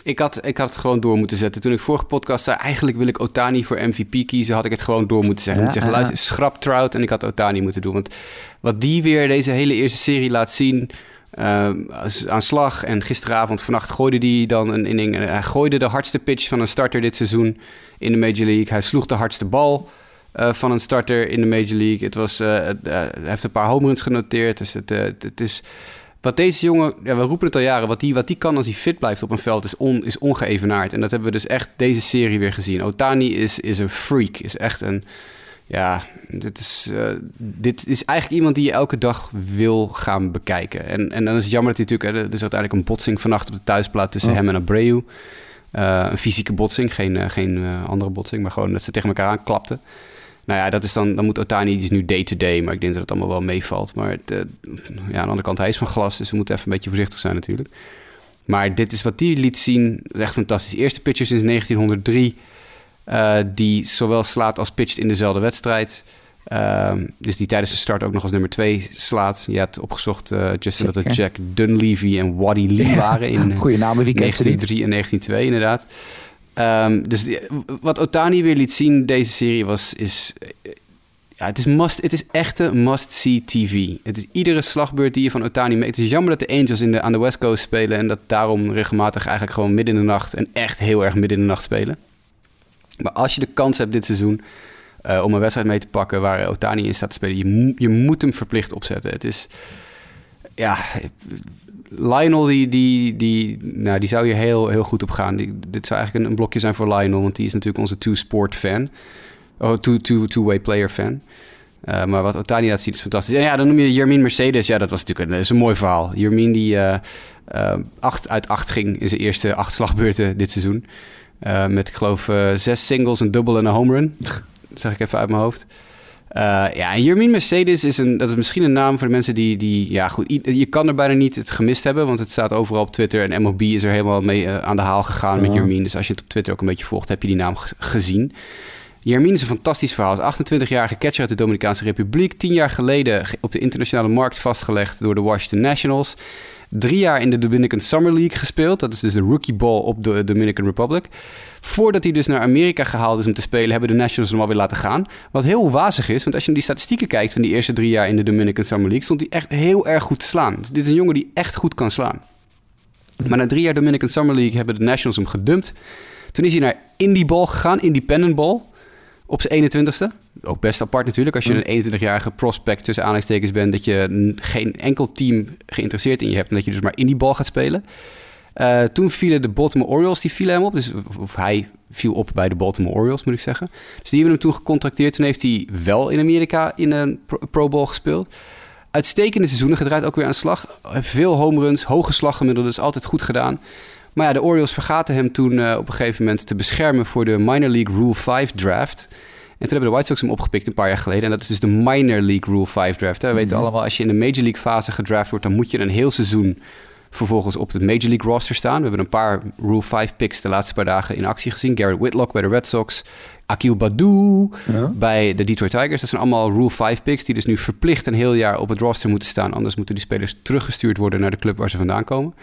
Ik had, ik had het gewoon door moeten zetten. Toen ik vorige podcast zei, eigenlijk wil ik Otani voor MVP kiezen, had ik het gewoon door moeten zeggen. Ja, ik zeggen, luister, schrap Trout en ik had Otani moeten doen. Want wat die weer deze hele eerste serie laat zien, uh, aan slag. En gisteravond, vannacht gooide hij dan een inning. Hij gooide de hardste pitch van een starter dit seizoen in de Major League. Hij sloeg de hardste bal uh, van een starter in de Major League. Het was, uh, hij heeft een paar home runs genoteerd. Dus het, het is wat deze jongen, ja, we roepen het al jaren, wat die, wat die kan als hij fit blijft op een veld is, on, is ongeëvenaard. En dat hebben we dus echt deze serie weer gezien. Otani is, is een freak, is echt een, ja, dit is, uh, dit is eigenlijk iemand die je elke dag wil gaan bekijken. En, en dan is het jammer dat hij natuurlijk, er is uiteindelijk een botsing vannacht op de thuisplaat tussen oh. hem en Abreu. Uh, een fysieke botsing, geen, uh, geen andere botsing, maar gewoon dat ze tegen elkaar aanklapten. Nou ja, dat is dan, dan moet Otani, die is nu day-to-day, maar ik denk dat het allemaal wel meevalt. Maar het, ja, aan de andere kant, hij is van glas, dus we moeten even een beetje voorzichtig zijn natuurlijk. Maar dit is wat die liet zien, echt fantastisch. Eerste pitcher sinds 1903, uh, eh, die zowel slaat als pitcht in dezelfde wedstrijd. Uh, dus die tijdens de start ook nog als nummer 2 slaat. Je had opgezocht, uh, Justin, dat het Jack Dunleavy en Waddy Lee waren in Goeie namen, wie 1903 en 1902 inderdaad. Um, dus wat Otani weer liet zien deze serie was, is, ja, het is, must, het is echte must-see TV. Het is iedere slagbeurt die je van Otani meet. Het is jammer dat de Angels in de, aan de West Coast spelen en dat daarom regelmatig eigenlijk gewoon midden in de nacht en echt heel erg midden in de nacht spelen. Maar als je de kans hebt dit seizoen uh, om een wedstrijd mee te pakken waar Otani in staat te spelen, je, je moet hem verplicht opzetten. Het is, ja, Lionel, die, die, die, nou, die zou je heel, heel goed op gaan. dit zou eigenlijk een, een, blokje zijn voor Lionel, want die is natuurlijk onze two-sport fan. Oh, two-way two, player fan. Uh, maar wat Otani laat zien is fantastisch. En ja, dan noem je Jermin Mercedes. Ja, dat was natuurlijk een, is een mooi verhaal. Jermin die uh, uh, acht uit acht ging in zijn eerste acht slagbeurten dit seizoen. met, ik geloof, zes singles, een double en een home run. Dat zeg ik even uit mijn hoofd. Uh, ja, Jermin Mercedes is, een, dat is misschien een naam voor de mensen die, die... Ja, goed, je kan er bijna niet het gemist hebben, want het staat overal op Twitter. En MLB is er helemaal mee uh, aan de haal gegaan met Jermin. Dus als je het op Twitter ook een beetje volgt, heb je die naam gezien. Jermin is een fantastisch verhaal. Is 28-jarige catcher uit de Dominicaanse Republiek. Tien jaar geleden op de internationale markt vastgelegd door de Washington Nationals. Drie jaar in de Dominican Summer League gespeeld. Dat is dus de rookie ball op de Dominican Republic. Voordat hij dus naar Amerika gehaald is om te spelen, hebben de Nationals hem alweer laten gaan. Wat heel wazig is, want als je naar die statistieken kijkt van die eerste drie jaar in de Dominican Summer League, stond hij echt heel erg goed te slaan. Dus dit is een jongen die echt goed kan slaan. Maar na drie jaar Dominican Summer League hebben de Nationals hem gedumpt. Toen is hij naar Indie Ball gegaan, Independent Ball, op zijn 21ste. Ook best apart natuurlijk, als je een 21-jarige prospect tussen aanleidingstekens bent, dat je geen enkel team geïnteresseerd in je hebt en dat je dus maar Indie Ball gaat spelen. Eh, toen vielen de Baltimore Orioles, die vielen hem op. Dus, of, of hij viel op bij de Baltimore Orioles, moet ik zeggen. Dus die hebben hem toen gecontracteerd. Toen heeft hij wel in Amerika in een pro, pro Bowl gespeeld. Uitstekende seizoenen gedraaid, ook weer aan slag. Veel home runs, hoge slaggemiddelde, dus altijd goed gedaan. Maar ja, de Orioles vergaten hem toen eh, op een gegeven moment te beschermen voor de Minor League Rule 5 draft. En toen hebben de White Sox hem opgepikt een paar jaar geleden. En dat is dus de Minor League Rule 5 draft. Hè. We weten allemaal, als je in de Major League fase gedraft wordt, dan moet je een heel seizoen vervolgens op het Major League roster staan. We hebben een paar Rule 5 picks de laatste paar dagen in actie gezien. Garrett Whitlock bij de Red Sox. Akil Baddoo bij de Detroit Tigers. Dat zijn allemaal Rule 5 picks die dus nu verplicht een heel jaar op het roster moeten staan. Anders moeten die spelers teruggestuurd worden naar de club waar ze vandaan komen.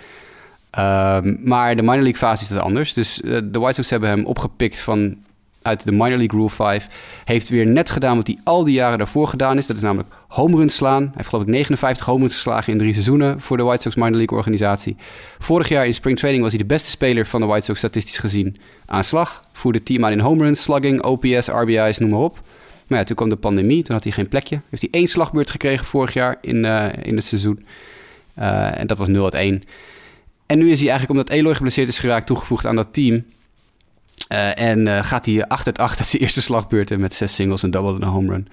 Ehm, maar de minor league fase is dat anders. Dus eh, de White Sox hebben hem opgepikt van uit de minor league rule 5. Heeft weer net gedaan wat hij al die jaren daarvoor gedaan is. Dat is namelijk home runs slaan. Hij heeft geloof ik 59 home runs geslagen in drie seizoenen voor de White Sox minor league organisatie. Vorig jaar in spring training was hij de beste speler van de White Sox statistisch gezien aan slag. Voerde team aan in home runs, slugging, OPS, RBI's, noem maar op. Maar ja, toen kwam de pandemie. Toen had hij geen plekje. Heeft hij één slagbeurt gekregen vorig jaar in, eh, in het seizoen. Eh, en dat was 0 uit 1. En nu is hij eigenlijk, omdat Eloy geblesseerd is geraakt, toegevoegd aan dat team. Eh, en eh, gaat hij 8 uit 8 uit zijn eerste slagbeurten met zes singles, een double en een home run.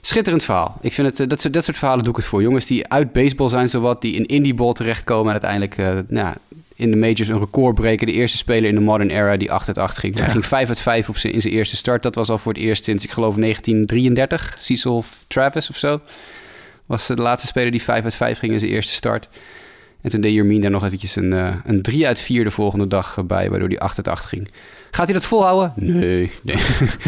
Schitterend verhaal. Ik vind het, eh, dat, soort, dat soort verhalen doe ik het voor. Jongens die uit baseball zijn, zowat, die in indie ball terechtkomen en uiteindelijk nou, ja, in de majors een record breken. De eerste speler in de modern era die 8 uit 8 ging. Hij ging 5 uit 5 op zijn, in zijn eerste start. Dat was al voor het eerst sinds, ik geloof, 1933. Cecil Travis of zo. Was de laatste speler die 5 uit 5 ging in zijn eerste start. En toen deed Jermien daar nog eventjes een, eh, een 3 uit 4 de volgende dag bij, waardoor hij 8 uit 8 ging. Gaat hij dat volhouden? Nee, nee.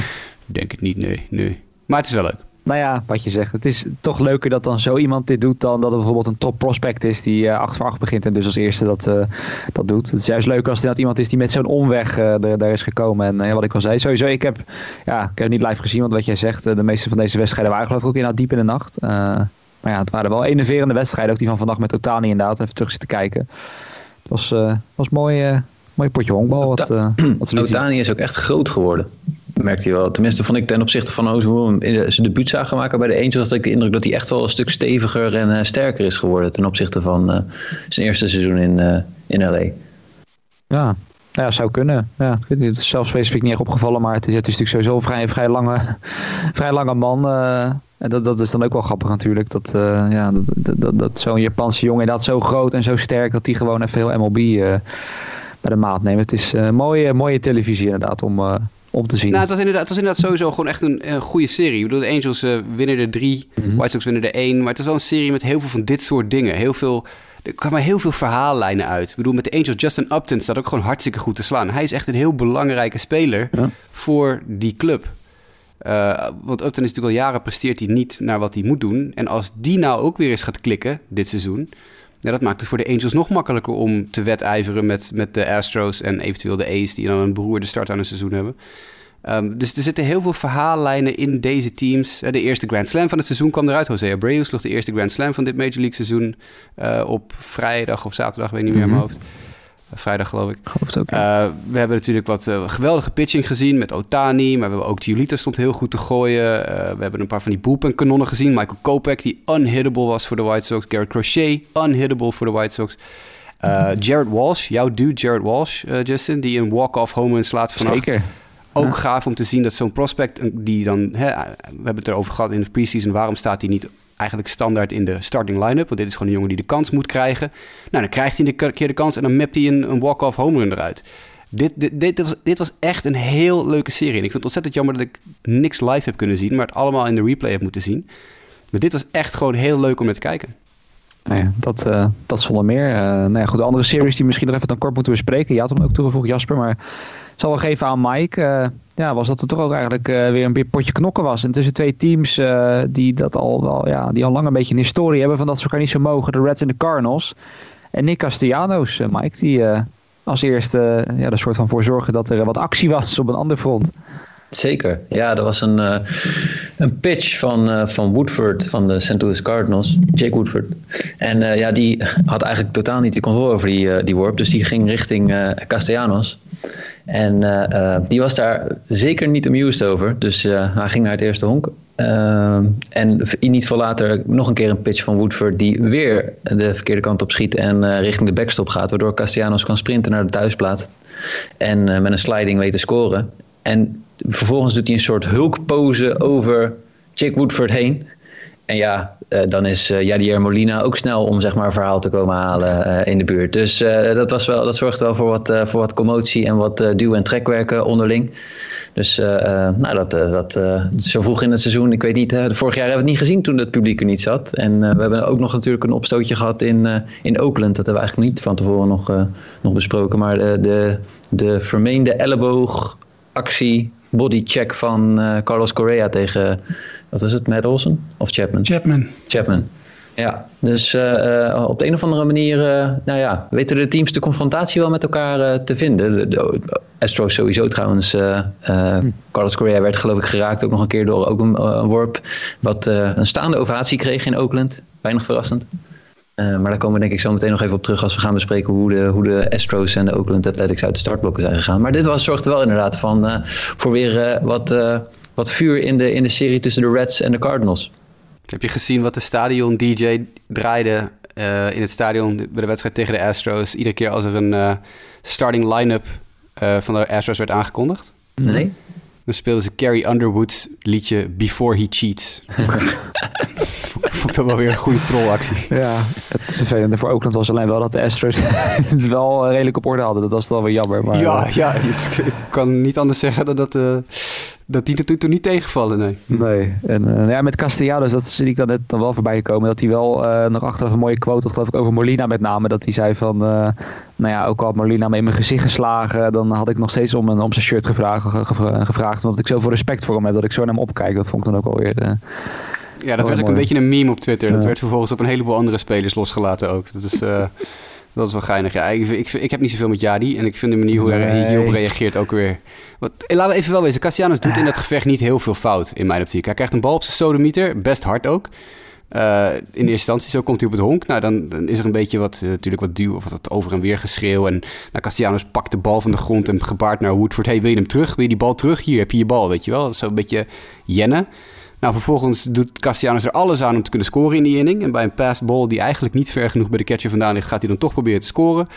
denk het niet, nee, nee. Maar het is wel leuk. Nou ja, wat je zegt. Het is toch leuker dat dan zo iemand dit doet dan dat er bijvoorbeeld een top prospect is die eh 8 voor 8 begint en dus als eerste dat, eh, dat doet. Het is juist leuker als het iemand is die met zo'n omweg er, daar is gekomen. En wat ik al zei, sowieso, ik heb, ja, ik heb het niet live gezien, want wat jij zegt, de meeste van deze wedstrijden waren geloof ik ook inderdaad diep in de nacht. Maar ja, het waren wel enerverende wedstrijden, ook die van vandaag met Otani inderdaad, even terug zitten kijken. Het was, eh was mooi, eh, mooi potje honkbal. Wat, eh, wat. Otani is ook echt groot geworden. Merkte hij wel. Tenminste, vond ik ten opzichte van hoe we hem in zijn debuut zagen maken bij de Angels, had ik de indruk dat hij echt wel een stuk steviger en sterker is geworden ten opzichte van zijn eerste seizoen in, in LA. Ja, ja, zou kunnen. Ja, ik weet niet, het is zelf specifiek niet echt opgevallen, maar het is, het is natuurlijk sowieso een vrij, vrij, lange, vrij lange man. En dat, dat is dan ook wel grappig natuurlijk. Dat, eh, ja, dat, dat, dat, zo'n Japanse jongen inderdaad zo groot en zo sterk dat hij gewoon even heel MLB eh, bij de maat neemt. Het is eh, mooie, mooie televisie inderdaad om, om te zien. Nou, het was, inderdaad, het was inderdaad sowieso gewoon echt een, een goede serie. Ik bedoel, de Angels winnen er drie, White Sox winnen er één. Maar het is wel een serie met heel veel van dit soort dingen. Heel veel, er kwamen heel veel verhaallijnen uit. Ik bedoel, met de Angels, Justin Upton staat ook gewoon hartstikke goed te slaan. Hij is echt een heel belangrijke speler Ja. voor die club. Eh, want Upton is natuurlijk al jaren presteert hij niet naar wat hij moet doen. En als die nou ook weer eens gaat klikken dit seizoen... Ja, dat maakt het voor de Angels nog makkelijker om te wedijveren met, met de Astros en eventueel de A's... die dan een beroerde start aan een seizoen hebben. Ehm, dus er zitten heel veel verhaallijnen in deze teams. Eh, De eerste Grand Slam van het seizoen kwam eruit. Jose Abreu sloeg de eerste Grand Slam van dit Major League seizoen... eh, op vrijdag of zaterdag, weet niet meer in mijn hoofd. Eh, vrijdag geloof ik. geloof het ook. Uh, we hebben natuurlijk wat uh, geweldige pitching gezien met Otani. Maar we hebben ook Giolito stond heel goed te gooien. Uh, we hebben een paar van die bullpen kanonnen gezien. Michael Kopech die unhittable was voor de White Sox. Garrett Crochet unhittable voor de White Sox. Uh, Jared Walsh, jouw dude Jared Walsh, Justin. Die een walk-off home run slaat vannacht. Zeker. Ook ja. gaaf om te zien dat zo'n prospect die dan... Hè, we hebben het erover gehad in de preseason. Waarom staat hij niet eigenlijk standaard in de starting line-up. Want dit is gewoon een jongen die de kans moet krijgen. Nou, dan krijgt hij een keer de kans en dan mapt hij een, walk-off home run eruit. Dit, dit, dit, was, dit was echt een heel leuke serie. En ik vind het ontzettend jammer dat ik niks live heb kunnen zien, maar het allemaal in de replay heb moeten zien. Maar dit was echt gewoon heel leuk om naar te kijken. Nou dat, uh, dat zonder meer. Uh, nou ja, goed, de andere series die misschien nog even dan kort moeten bespreken. Je had hem ook toegevoegd, Jasper, maar zal wel geven aan Mike. Uh, ja, was dat er toch ook eigenlijk uh, weer een potje knokken was. En tussen twee teams uh, die dat al wel, ja, die al lang een beetje een historie hebben van dat ze elkaar niet zo mogen. De Reds en de Cardinals. En Nick Castellanos, Mike, die als eerste ja, er soort van voor zorgen dat er wat actie was op een ander front. Zeker. Ja, er was een, een pitch van, van Woodford van de St. Louis Cardinals, Jake Woodford. En ja, die had eigenlijk totaal niet de controle over die, die worp, dus die ging richting Castellanos. En die was daar zeker niet amused over, dus hij ging naar het eerste honk. en niet veel later nog een keer een pitch van Woodford die weer de verkeerde kant op schiet en richting de backstop gaat, waardoor Castellanos kan sprinten naar de thuisplaat en met een sliding weet te scoren. En vervolgens doet hij een soort hulkpose over Jake Woodford heen. En ja, uh, dan is uh, Jadier Molina ook snel om zeg maar een verhaal te komen halen uh, in de buurt. Dus dat, was wel, dat zorgt wel voor wat, voor wat commotie en wat duw- en trekwerken onderling. Dus nou, dat, dat, zo vroeg in het seizoen, ik weet niet, vorig jaar hebben we het niet gezien toen het publiek er niet zat. En we hebben ook nog natuurlijk een opstootje gehad in, in Oakland. Dat hebben we eigenlijk niet van tevoren nog, nog besproken. Maar de, de vermeende elleboogactie bodycheck van Carlos Correa tegen, wat is het, Matt Olsen of Chapman? Chapman. Chapman. Ja, dus uh, op de een of andere manier, uh, nou ja, weten de teams de confrontatie wel met elkaar te vinden. De, de, Astros sowieso trouwens. Hm. Carlos Correa werd geloof ik geraakt ook nog een keer door ook een, een worp. Wat een staande ovatie kreeg in Oakland. Weinig verrassend. Uh, maar daar komen we denk ik zo meteen nog even op terug als we gaan bespreken hoe de, hoe de Astros en de Oakland Athletics uit de startblokken zijn gegaan. Maar dit was, zorgde wel inderdaad van, uh, voor weer uh, wat, wat vuur in de, in de serie tussen de Reds en de Cardinals. Heb je gezien wat de stadion DJ draaide in het stadion bij de wedstrijd tegen de Astros? Iedere keer als er een starting line-up van de Astros werd aangekondigd? Nee. Dan speelden ze Carrie Underwood's liedje Before He Cheats. vond dat wel weer een goede trollactie. Ja, het vervelende voor Oakland was alleen wel dat de Astros het wel eh, redelijk op orde hadden. Dat was wel weer jammer. Maar, ja, uh, ja het, ik kan niet anders zeggen dan dat, uh, dat die er toen niet tegenvallen, nee. Nee, en uh, ja, met Castellanos, dat zie ik dan net dan wel voorbij gekomen. Dat hij wel nog achter een mooie quote had, geloof ik, over Molina met name. Dat hij zei van, nou ja, ook al had Molina me in mijn gezicht geslagen, dan had ik nog steeds om, een, om zijn shirt gevraagd, gevraagd. Omdat ik zoveel respect voor hem heb, dat ik zo naar hem opkijk. Dat vond ik dan ook alweer... Ja, dat werd ook een beetje een meme op Twitter. Dat werd vervolgens op een heleboel andere spelers losgelaten ook. Dat is, uh, dat is wel geinig. Ja, ik, ik, ik, heb niet zoveel met Jadi. En ik vind de manier hoe hij hierop reageert ook weer... Wat, eh, laten we even wel wezen. Cassianus doet in dat gevecht niet heel veel fout, in mijn optiek. Hij krijgt een bal op zijn sodemieter, best hard ook. Uh, in eerste instantie, zo komt hij op het honk. Nou, dan, dan is er een beetje wat, uh, natuurlijk wat duw of wat over en weer geschreeuw. En nou, Castellanos pakt de bal van de grond en gebaart naar Woodford. Hey, wil je hem terug? Wil je die bal terug? Hier heb je je bal, weet je wel. Zo een beetje jennen. Nou, vervolgens doet Castellanos er alles aan om te kunnen scoren in die inning. En bij een pass ball die eigenlijk niet ver genoeg bij de catcher vandaan ligt, gaat hij dan toch proberen te scoren.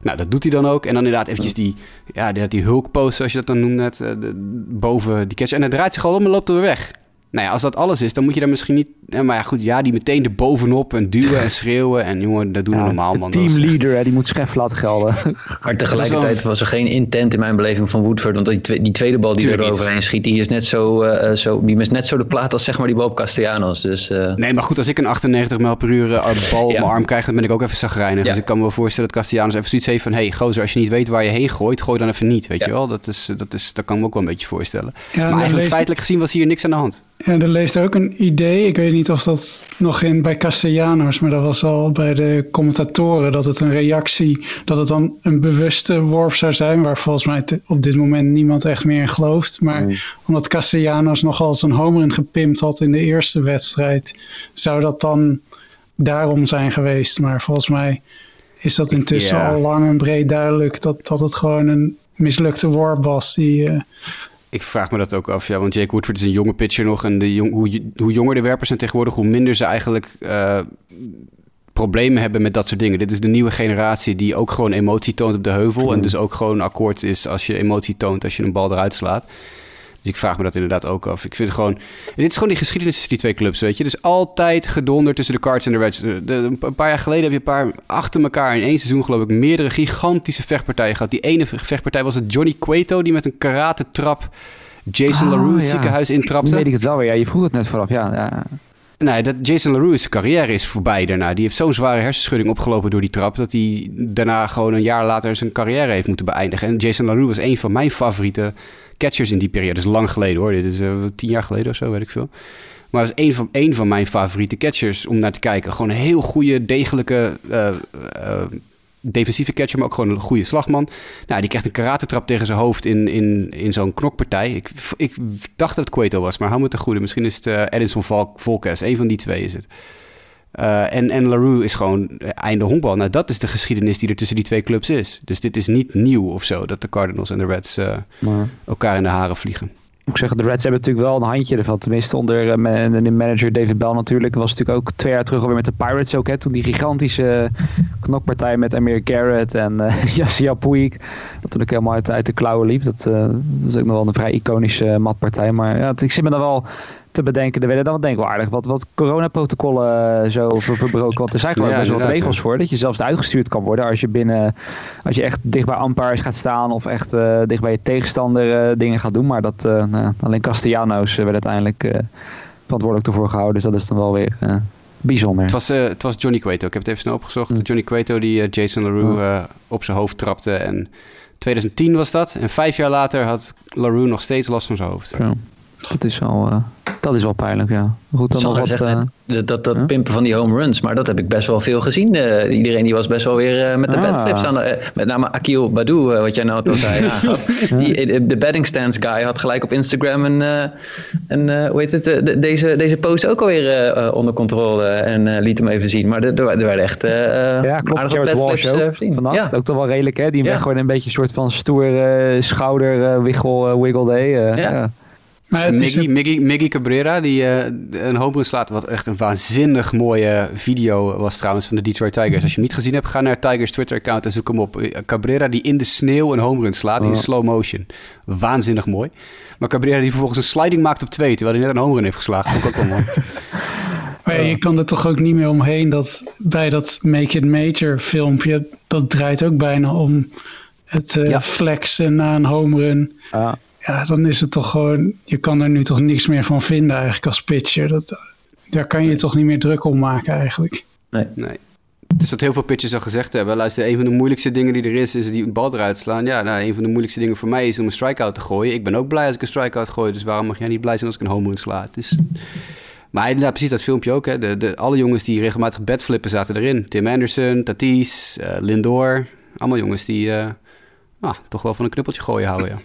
Nou, dat doet hij dan ook. En dan inderdaad eventjes die, ja, die, die hulk post, zoals je dat dan noemt net, de, boven die catcher. En hij draait zich al om en loopt er weer weg. Nou ja, als dat alles is, dan moet je daar misschien niet... Maar ja, goed, ja, die meteen er bovenop en duwen en schreeuwen. En jongen, dat doen we normaal, man. teamleader, echt... die moet schef laten gelden. Maar tegelijkertijd was er geen intent in mijn beleving van Woodford. Want die, die tweede bal die er overheen schiet, die is, net zo, uh, zo, die is net zo de plaat als zeg maar die bal op Castellanos. Dus, uh... Nee, maar goed, als ik een 98 mijl per uur uh, bal ja. op mijn arm krijg, dan ben ik ook even zagrijnig. Ja. Dus ik kan me wel voorstellen dat Castellanos even zoiets heeft van... hey, gozer, als je niet weet waar je heen gooit, gooi dan even niet, weet ja. je wel. Dat, is, dat, is, dat kan me ook wel een beetje voorstellen. maar eigenlijk feitelijk gezien was hier niks aan de hand. Ja, er leeft ook een idee. Ik weet niet of dat nog in bij Castellanos, maar dat was al bij de commentatoren dat het een reactie, dat het dan een bewuste worp zou zijn, waar volgens mij op dit moment niemand echt meer in gelooft. Maar omdat Castellanos nogal zijn homer in gepimpt had in de eerste wedstrijd, zou dat dan daarom zijn geweest. Maar volgens mij is dat intussen al lang en breed duidelijk dat, dat het gewoon een mislukte worp was die. Uh, ik vraag me dat ook af, ja, want Jake Woodford is een jonge pitcher nog. En de jong, hoe, hoe jonger de werpers zijn tegenwoordig, hoe minder ze eigenlijk uh, problemen hebben met dat soort dingen. Dit is de nieuwe generatie die ook gewoon emotie toont op de heuvel. En dus ook gewoon akkoord is als je emotie toont als je een bal eruit slaat. Dus ik vraag me dat inderdaad ook af. Ik vind gewoon... Dit is gewoon die geschiedenis tussen die twee clubs, weet je. Dus altijd gedonder tussen de Cards en de Reds. De, een paar jaar geleden heb je een paar achter elkaar in één seizoen, geloof ik, meerdere gigantische vechtpartijen gehad. Die ene vechtpartij was het Johnny Cueto, die met een karate trap Jason oh, LaRue het ja. ziekenhuis intrapte. weet ik het wel weer. Ja, je vroeg het net vooraf, ja. ja. Nee, dat Jason LaRue's carrière is voorbij daarna. Die heeft zo'n zware hersenschudding opgelopen door die trap... dat hij daarna gewoon een jaar later zijn carrière heeft moeten beëindigen. En Jason LaRue was een van mijn favoriete catchers in die periode. Dat is lang geleden hoor. Dit is uh, tien jaar geleden of zo, weet ik veel. Maar dat is een van, een van mijn favoriete catchers om naar te kijken. Gewoon een heel goede, degelijke, uh, uh, defensieve catcher, maar ook gewoon een goede slagman. Nou, die krijgt een karatentrap tegen zijn hoofd in, in, in zo'n knokpartij. Ik, ik dacht dat het Cueto was, maar hou me te goede. Misschien is het Edinson Vol Volkes. Een van die twee is het. Uh, en, en LaRue is gewoon einde honkbal. Nou, dat is de geschiedenis die er tussen die twee clubs is. Dus dit is niet nieuw of zo, dat de Cardinals en de Reds uh, maar... elkaar in de haren vliegen moet ik zeggen, de Reds hebben natuurlijk wel een handje ervan. Tenminste onder uh, de manager David Bell natuurlijk. Was natuurlijk ook twee jaar terug alweer met de Pirates ook. Hè, toen die gigantische knokpartij met Amir Garrett en uh, Yassia Puig. Dat toen ook helemaal uit, uit de klauwen liep. Dat, uh, dat is ook nog wel een vrij iconische matpartij. Maar ja, ik zit me dan wel te bedenken. Er werden dan wat denk ik wel aardig wat, wat coronaprotocollen zo verbroken. Want er zijn gewoon ja, best wel regels voor. Dat je zelfs uitgestuurd kan worden als je binnen, als je echt dicht bij umpires gaat staan of echt uh, dicht bij je tegenstander uh, dingen gaat doen. Maar dat uh, nou, alleen Castellanos werd uiteindelijk verantwoordelijk ervoor gehouden. Dus dat is dan wel weer bijzonder. Het was, het was Johnny Cueto. Ik heb het even snel opgezocht. Hm. Johnny Cueto die Jason LaRue op zijn hoofd trapte en 2010 was dat. En vijf jaar later had LaRue nog steeds last van zijn hoofd. Ja. Dat is wel, uh, dat is wel pijnlijk, ja. Goed, dan nog wat, uh, dat, dat, pimpen van die home runs, maar dat heb ik best wel veel gezien. Uh, iedereen die was best wel weer met de ah. bedflips aan de, Met name Akil Badu, wat jij nou al zei. die, de betting stance guy had gelijk op Instagram een, een hoe heet het, de, deze, deze post ook alweer onder controle en liet hem even zien. Maar er, er werden echt ja, klopt, aardige bedflips gezien. Vannacht, ja. ook toch wel redelijk, hè? Die ja. gewoon een beetje een soort van stoer schouder wiggle, wiggle day. ja. Miggy, Miggy, Miggy Cabrera, die uh, een home slaat, wat echt een waanzinnig mooie video was trouwens van de Detroit Tigers. Als je hem niet gezien hebt, ga naar Tigers Twitter-account en zoek hem op. Cabrera die in de sneeuw een home run slaat in slow motion. Waanzinnig mooi. Maar Cabrera die vervolgens een sliding maakt op twee, terwijl hij net een home run heeft geslagen. Vond ik ook wel mooi. Maar ja, je kan er toch ook niet meer omheen dat bij dat Make It Major filmpje, dat draait ook bijna om het uh, flexen na een home run. Ja ja, dan is het toch gewoon, je kan er nu toch niks meer van vinden eigenlijk als pitcher. Dat, daar kan je toch niet meer druk om maken eigenlijk. Nee. nee. Het is wat heel veel pitchers al gezegd hebben. Luister, een van de moeilijkste dingen die er is, is die bal eruit slaan. Ja, nou, een van de moeilijkste dingen voor mij is om een strikeout te gooien. Ik ben ook blij als ik een strikeout gooi, dus waarom mag jij niet blij zijn als ik een home run sla? Het is... Maar inderdaad, precies dat filmpje ook. Hè. De, de, alle jongens die regelmatig bedflippen zaten erin. Tim Anderson, Tatis, uh, Lindor. Allemaal jongens die uh, nou, toch wel van een knuppeltje gooien houden, ja.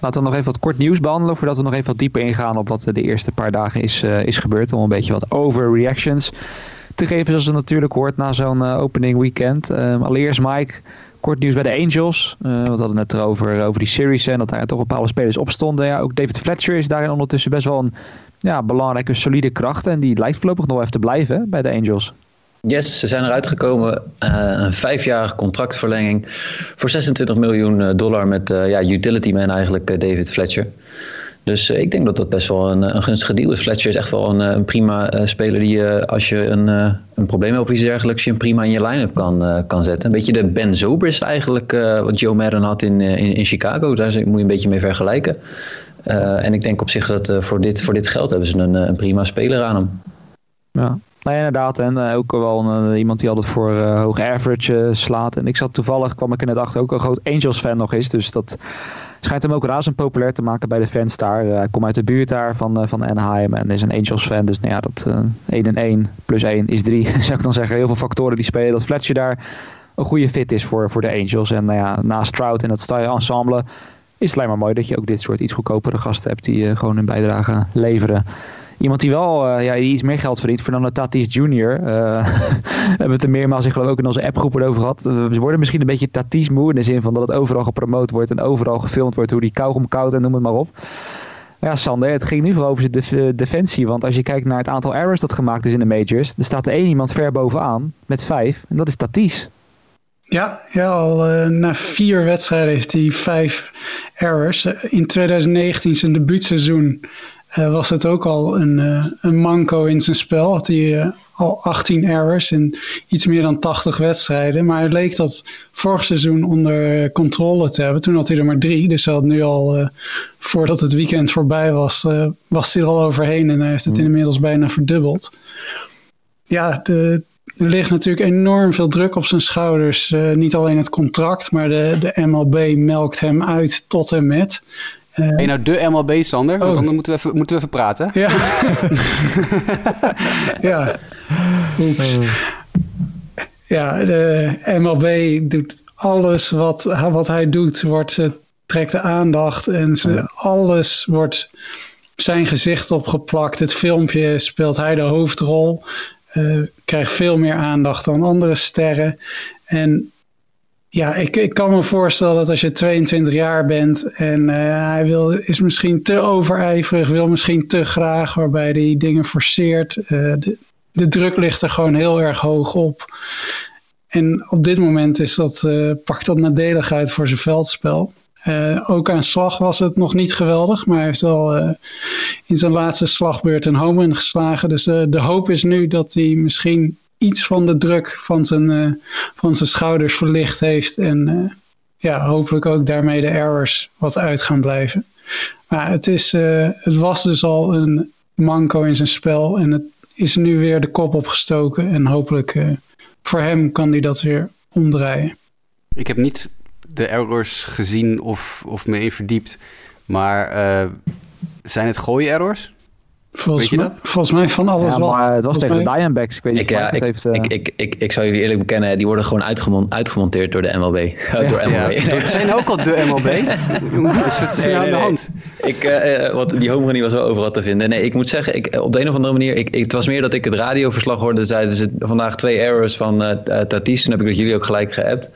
Laten we nog even wat kort nieuws behandelen voordat we nog even wat dieper ingaan op wat de eerste paar dagen is, uh, is gebeurd. Om een beetje wat overreactions te geven zoals het natuurlijk hoort na zo'n uh, opening weekend. Uh, allereerst Mike, kort nieuws bij de Angels. Uh, we hadden het erover over die series en dat daar toch bepaalde spelers op stonden. Ja, ook David Fletcher is daarin ondertussen best wel een ja, belangrijke, solide kracht. En die lijkt voorlopig nog even te blijven bij de Angels. Yes, ze zijn eruit gekomen. Uh, een vijfjarige contractverlenging voor 26 miljoen eh, dollar met uh, ja, utility man eigenlijk David Fletcher. Dus ik denk dat dat best wel een, een gunstige deal is. Fletcher is echt wel een, een prima speler die als je een, een probleem hebt of iets dergelijks, je hem prima in je line-up kan, kan zetten. Een beetje de Ben Zobrist eigenlijk, wat Joe Madden had in, in, in, Chicago. Daar moet je een beetje mee vergelijken. en ik denk op zich dat voor, dit, voor dit geld hebben ze een, een prima speler aan hem. Ja, Nee, inderdaad. En uh, ook wel een, uh, iemand die altijd voor uh, hoge average slaat. En ik zat toevallig, kwam ik er net achter, ook een groot Angels-fan nog is. Dus dat schijnt hem ook razend populair te maken bij de fans daar. hij komt uit de buurt daar van, van Anaheim en is een Angels-fan. Dus nou ja, dat 1 en 1 plus 1 is 3, zou ik dan zeggen. Heel veel factoren die spelen. Dat Fletcher daar een goede fit is voor, voor de Angels. En nou ja, naast Trout en dat ensemble is het alleen maar mooi dat je ook dit soort iets goedkopere gasten hebt die gewoon hun bijdrage leveren. Iemand die wel uh, ja, iets meer geld verdient, Fernando Tatis Jr. Uh, hebben we het er meermaals, ook in onze appgroepen over gehad. We worden misschien een beetje Tatis moe in de zin van dat het overal gepromoot wordt en overal gefilmd wordt hoe die kauwgom koud en noem het maar op. Ja, Sander, het ging nu vooral over de defensie. Want als je kijkt naar het aantal errors dat gemaakt is in de majors, er staat er één iemand ver bovenaan met vijf. En dat is Tatis. Ja, ja al na vier wedstrijden heeft hij vijf errors. in 2019 zijn debuutseizoen uh, was het ook al een, uh, een manco in zijn spel. Had hij uh, al 18 errors in iets meer dan 80 wedstrijden. Maar het leek dat vorig seizoen onder controle te hebben. Toen had hij er maar drie. Dus hij had nu al, voordat het weekend voorbij was, was hij er al overheen. En hij heeft het hmm. inmiddels bijna verdubbeld. Ja, de, er ligt natuurlijk enorm veel druk op zijn schouders. Niet alleen het contract, maar de, de MLB melkt hem uit tot en met. Ben je nou de MLB, Sander? Want oh. dan moeten we even, moeten we even praten. Ja. ja. Oeps. Ja, de MLB doet alles wat, wat hij doet, wordt, trekt de aandacht en ze, alles wordt zijn gezicht opgeplakt. Het filmpje speelt hij de hoofdrol. Uh, krijgt veel meer aandacht dan andere sterren. En ja, ik, ik kan me voorstellen dat als je 22 jaar bent en uh, hij wil, is misschien te overijverig, wil misschien te graag, waarbij hij dingen forceert. Uh, de, de druk ligt er gewoon heel erg hoog op. En op dit moment is dat, uh, pakt dat nadelig uit voor zijn veldspel. Ook aan slag was het nog niet geweldig, maar hij heeft wel in zijn laatste slagbeurt een home run geslagen. Dus de hoop is nu dat hij misschien iets van de druk van zijn, van zijn schouders verlicht heeft. En ja, hopelijk ook daarmee de errors wat uit gaan blijven. Maar het, is, het was dus al een manco in zijn spel en het is nu weer de kop opgestoken. En hopelijk voor hem kan hij dat weer omdraaien. Ik heb niet de errors gezien of, of me in verdiept. Maar zijn het gooi errors? Volgens, mij, volgens mij van alles ja, wat. Maar het was tegen de Diamondbacks. Ik weet niet ik, ja, ik, heeft, uh... ik, ik, ik, ik zou jullie eerlijk bekennen, die worden gewoon uitgemon uitgemonteerd door de MLB. Ja. door MLB. Ja, zijn ook al de MLB. Is het nee, aan de hand? Ik, uh, wat, die home run was wel overal te vinden. Nee, ik moet zeggen, ik, op de een of andere manier, ik, het was meer dat ik het radioverslag hoorde. Zeiden ze vandaag twee errors van uh, Tatis. Toen heb ik dat jullie ook gelijk geappt.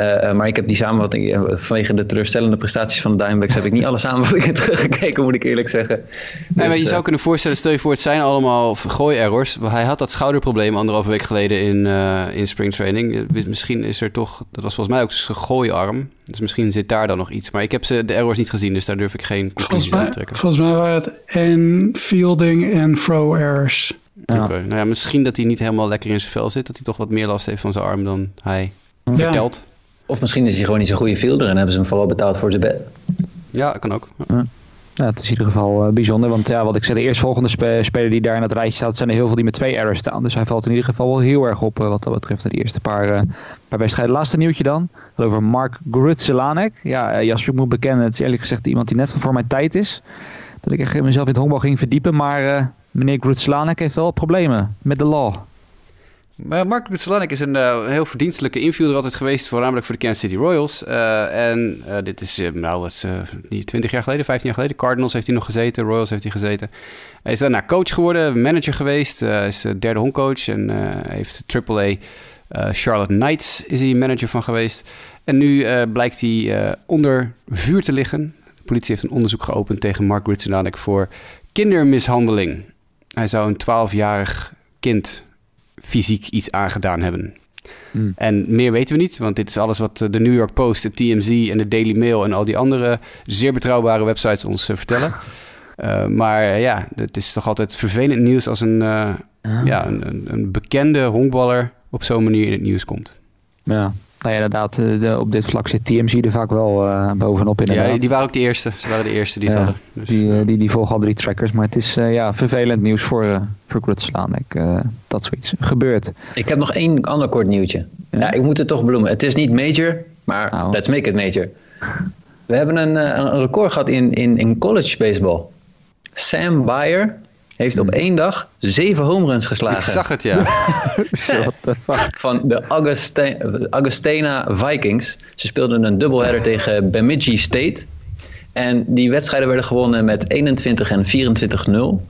Uh, maar ik heb die samenvatting, uh, vanwege de teleurstellende prestaties van de Diamondbacks, heb ik niet alle samenvattingen teruggekeken, moet ik eerlijk zeggen. Nee, dus, maar je zou kunnen voorstellen, stel je voor, het zijn allemaal gooi-errors. Hij had dat schouderprobleem anderhalve week geleden in, in springtraining. Misschien is er toch, dat was volgens mij ook zijn gooiarm. Dus misschien zit daar dan nog iets. Maar ik heb ze, de errors niet gezien, dus daar durf ik geen conclusies aan te trekken. Volgens mij waren het en fielding en throw errors. Ja. Okay. Nou ja, misschien dat hij niet helemaal lekker in zijn vel zit. Dat hij toch wat meer last heeft van zijn arm dan hij vertelt. Of misschien is hij gewoon niet zo'n goede fielder en hebben ze hem vooral betaald voor zijn bed. Ja, dat kan ook. Ja. Ja, het is in ieder geval uh, bijzonder. Want ja, wat ik zei, de eerstvolgende spe speler die daar in het rijtje staat, zijn er heel veel die met twee errors staan. Dus hij valt in ieder geval wel heel erg op uh, wat dat betreft de eerste paar, uh, paar wedstrijden. Laatste nieuwtje dan, over Mark Grutzelanek. Ja, Jasper, ik moet bekennen, het is eerlijk gezegd iemand die net van voor mijn tijd is. Dat ik echt mezelf in het honkbal ging verdiepen. Maar meneer Grutzelanek heeft wel problemen met de law. Mark Grutselanek is een uh, heel verdienstelijke infielder altijd geweest, voornamelijk voor de Kansas City Royals. Uh, en uh, dit is, nou, wat is, niet 20 jaar geleden, 15 jaar geleden. Cardinals heeft hij nog gezeten, Royals heeft hij gezeten. Hij is daarna coach geworden, manager geweest, is derde honkcoach en heeft AAA Charlotte Knights is hij manager van geweest. En nu blijkt hij onder vuur te liggen. De politie heeft een onderzoek geopend tegen Mark Grutselanek voor kindermishandeling. Hij zou een 12-jarig kind fysiek iets aangedaan hebben. Hmm. En meer weten we niet, want dit is alles wat de New York Post, de TMZ en de Daily Mail en al die andere zeer betrouwbare websites ons uh, vertellen. Uh, maar ja, het is toch altijd vervelend nieuws als een, uh, ja, een, een, bekende honkballer op zo'n manier in het nieuws komt. Ja, nou ja, inderdaad, eh, de, op dit vlak zit TMZ er vaak wel uh, bovenop inderdaad. Ja, die, die, waren ook de eerste. Ze waren de eerste die het hadden. Dus. Die, uh, die, die volgen al drie trackers. Maar het is uh, ja, vervelend nieuws voor, uh, voor Ik, dat zoiets gebeurt. Ik heb nog één ander kort nieuwtje. Ja, ja ik moet het toch bloemen. Het is niet major, maar nou. let's make it major. We hebben een, een record gehad in, in, in college baseball. Sam Bayer heeft op hmm. één dag zeven home runs geslagen. Ik zag het, ja. What the fuck? Van de Augustana Vikings. Ze speelden een doubleheader tegen Bemidji State. En die wedstrijden werden gewonnen met 21 en 24-0.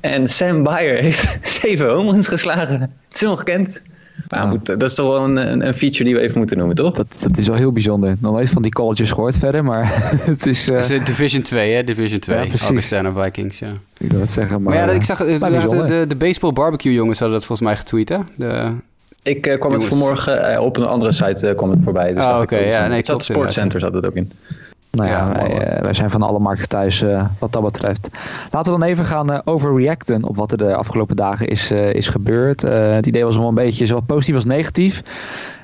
En Sam Bayer heeft zeven home runs geslagen. Het is ongekend. Maar dat is toch wel een, een, feature die we even moeten noemen, toch? Dat, dat is wel heel bijzonder. Nog nooit van die colleges gehoord verder, maar het is... Uh... Het is Division 2, hè? Division 2. Ja, Augustana Vikings, ja. Ik wil het zeggen, maar... maar ja, ik zag, de, de, de, baseball barbecue jongens hadden dat volgens mij getweet, hè? De... Ik uh, kwam het vanmorgen uh, op een andere site uh, kwam het voorbij. Dus oh, oké. Ja, nee, het zat Sportcenter zat het ook in. Nou ja, wij, wij, zijn van alle markten thuis uh, wat dat betreft. Laten we dan even gaan uh, overreacten op wat er de afgelopen dagen is, uh, is gebeurd. het idee was wel een beetje zowel positief als negatief.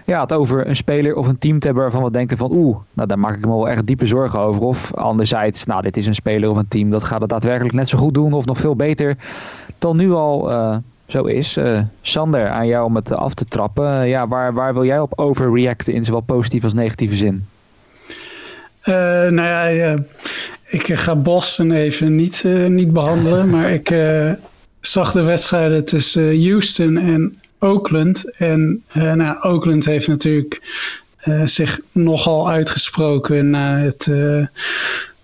Ja, het over een speler of een team te hebben waarvan we denken van oeh, nou daar maak ik me wel echt diepe zorgen over. Of anderzijds, nou dit is een speler of een team dat gaat het daadwerkelijk net zo goed doen of nog veel beter dan nu al zo is. Uh, Sander, aan jou om het af te trappen. ja, waar, waar wil jij op overreacten in zowel positieve als negatieve zin? Nou ja, ik ga Boston even niet, niet behandelen, maar ik zag de wedstrijden tussen Houston en Oakland. En nou, Oakland heeft natuurlijk zich nogal uitgesproken na het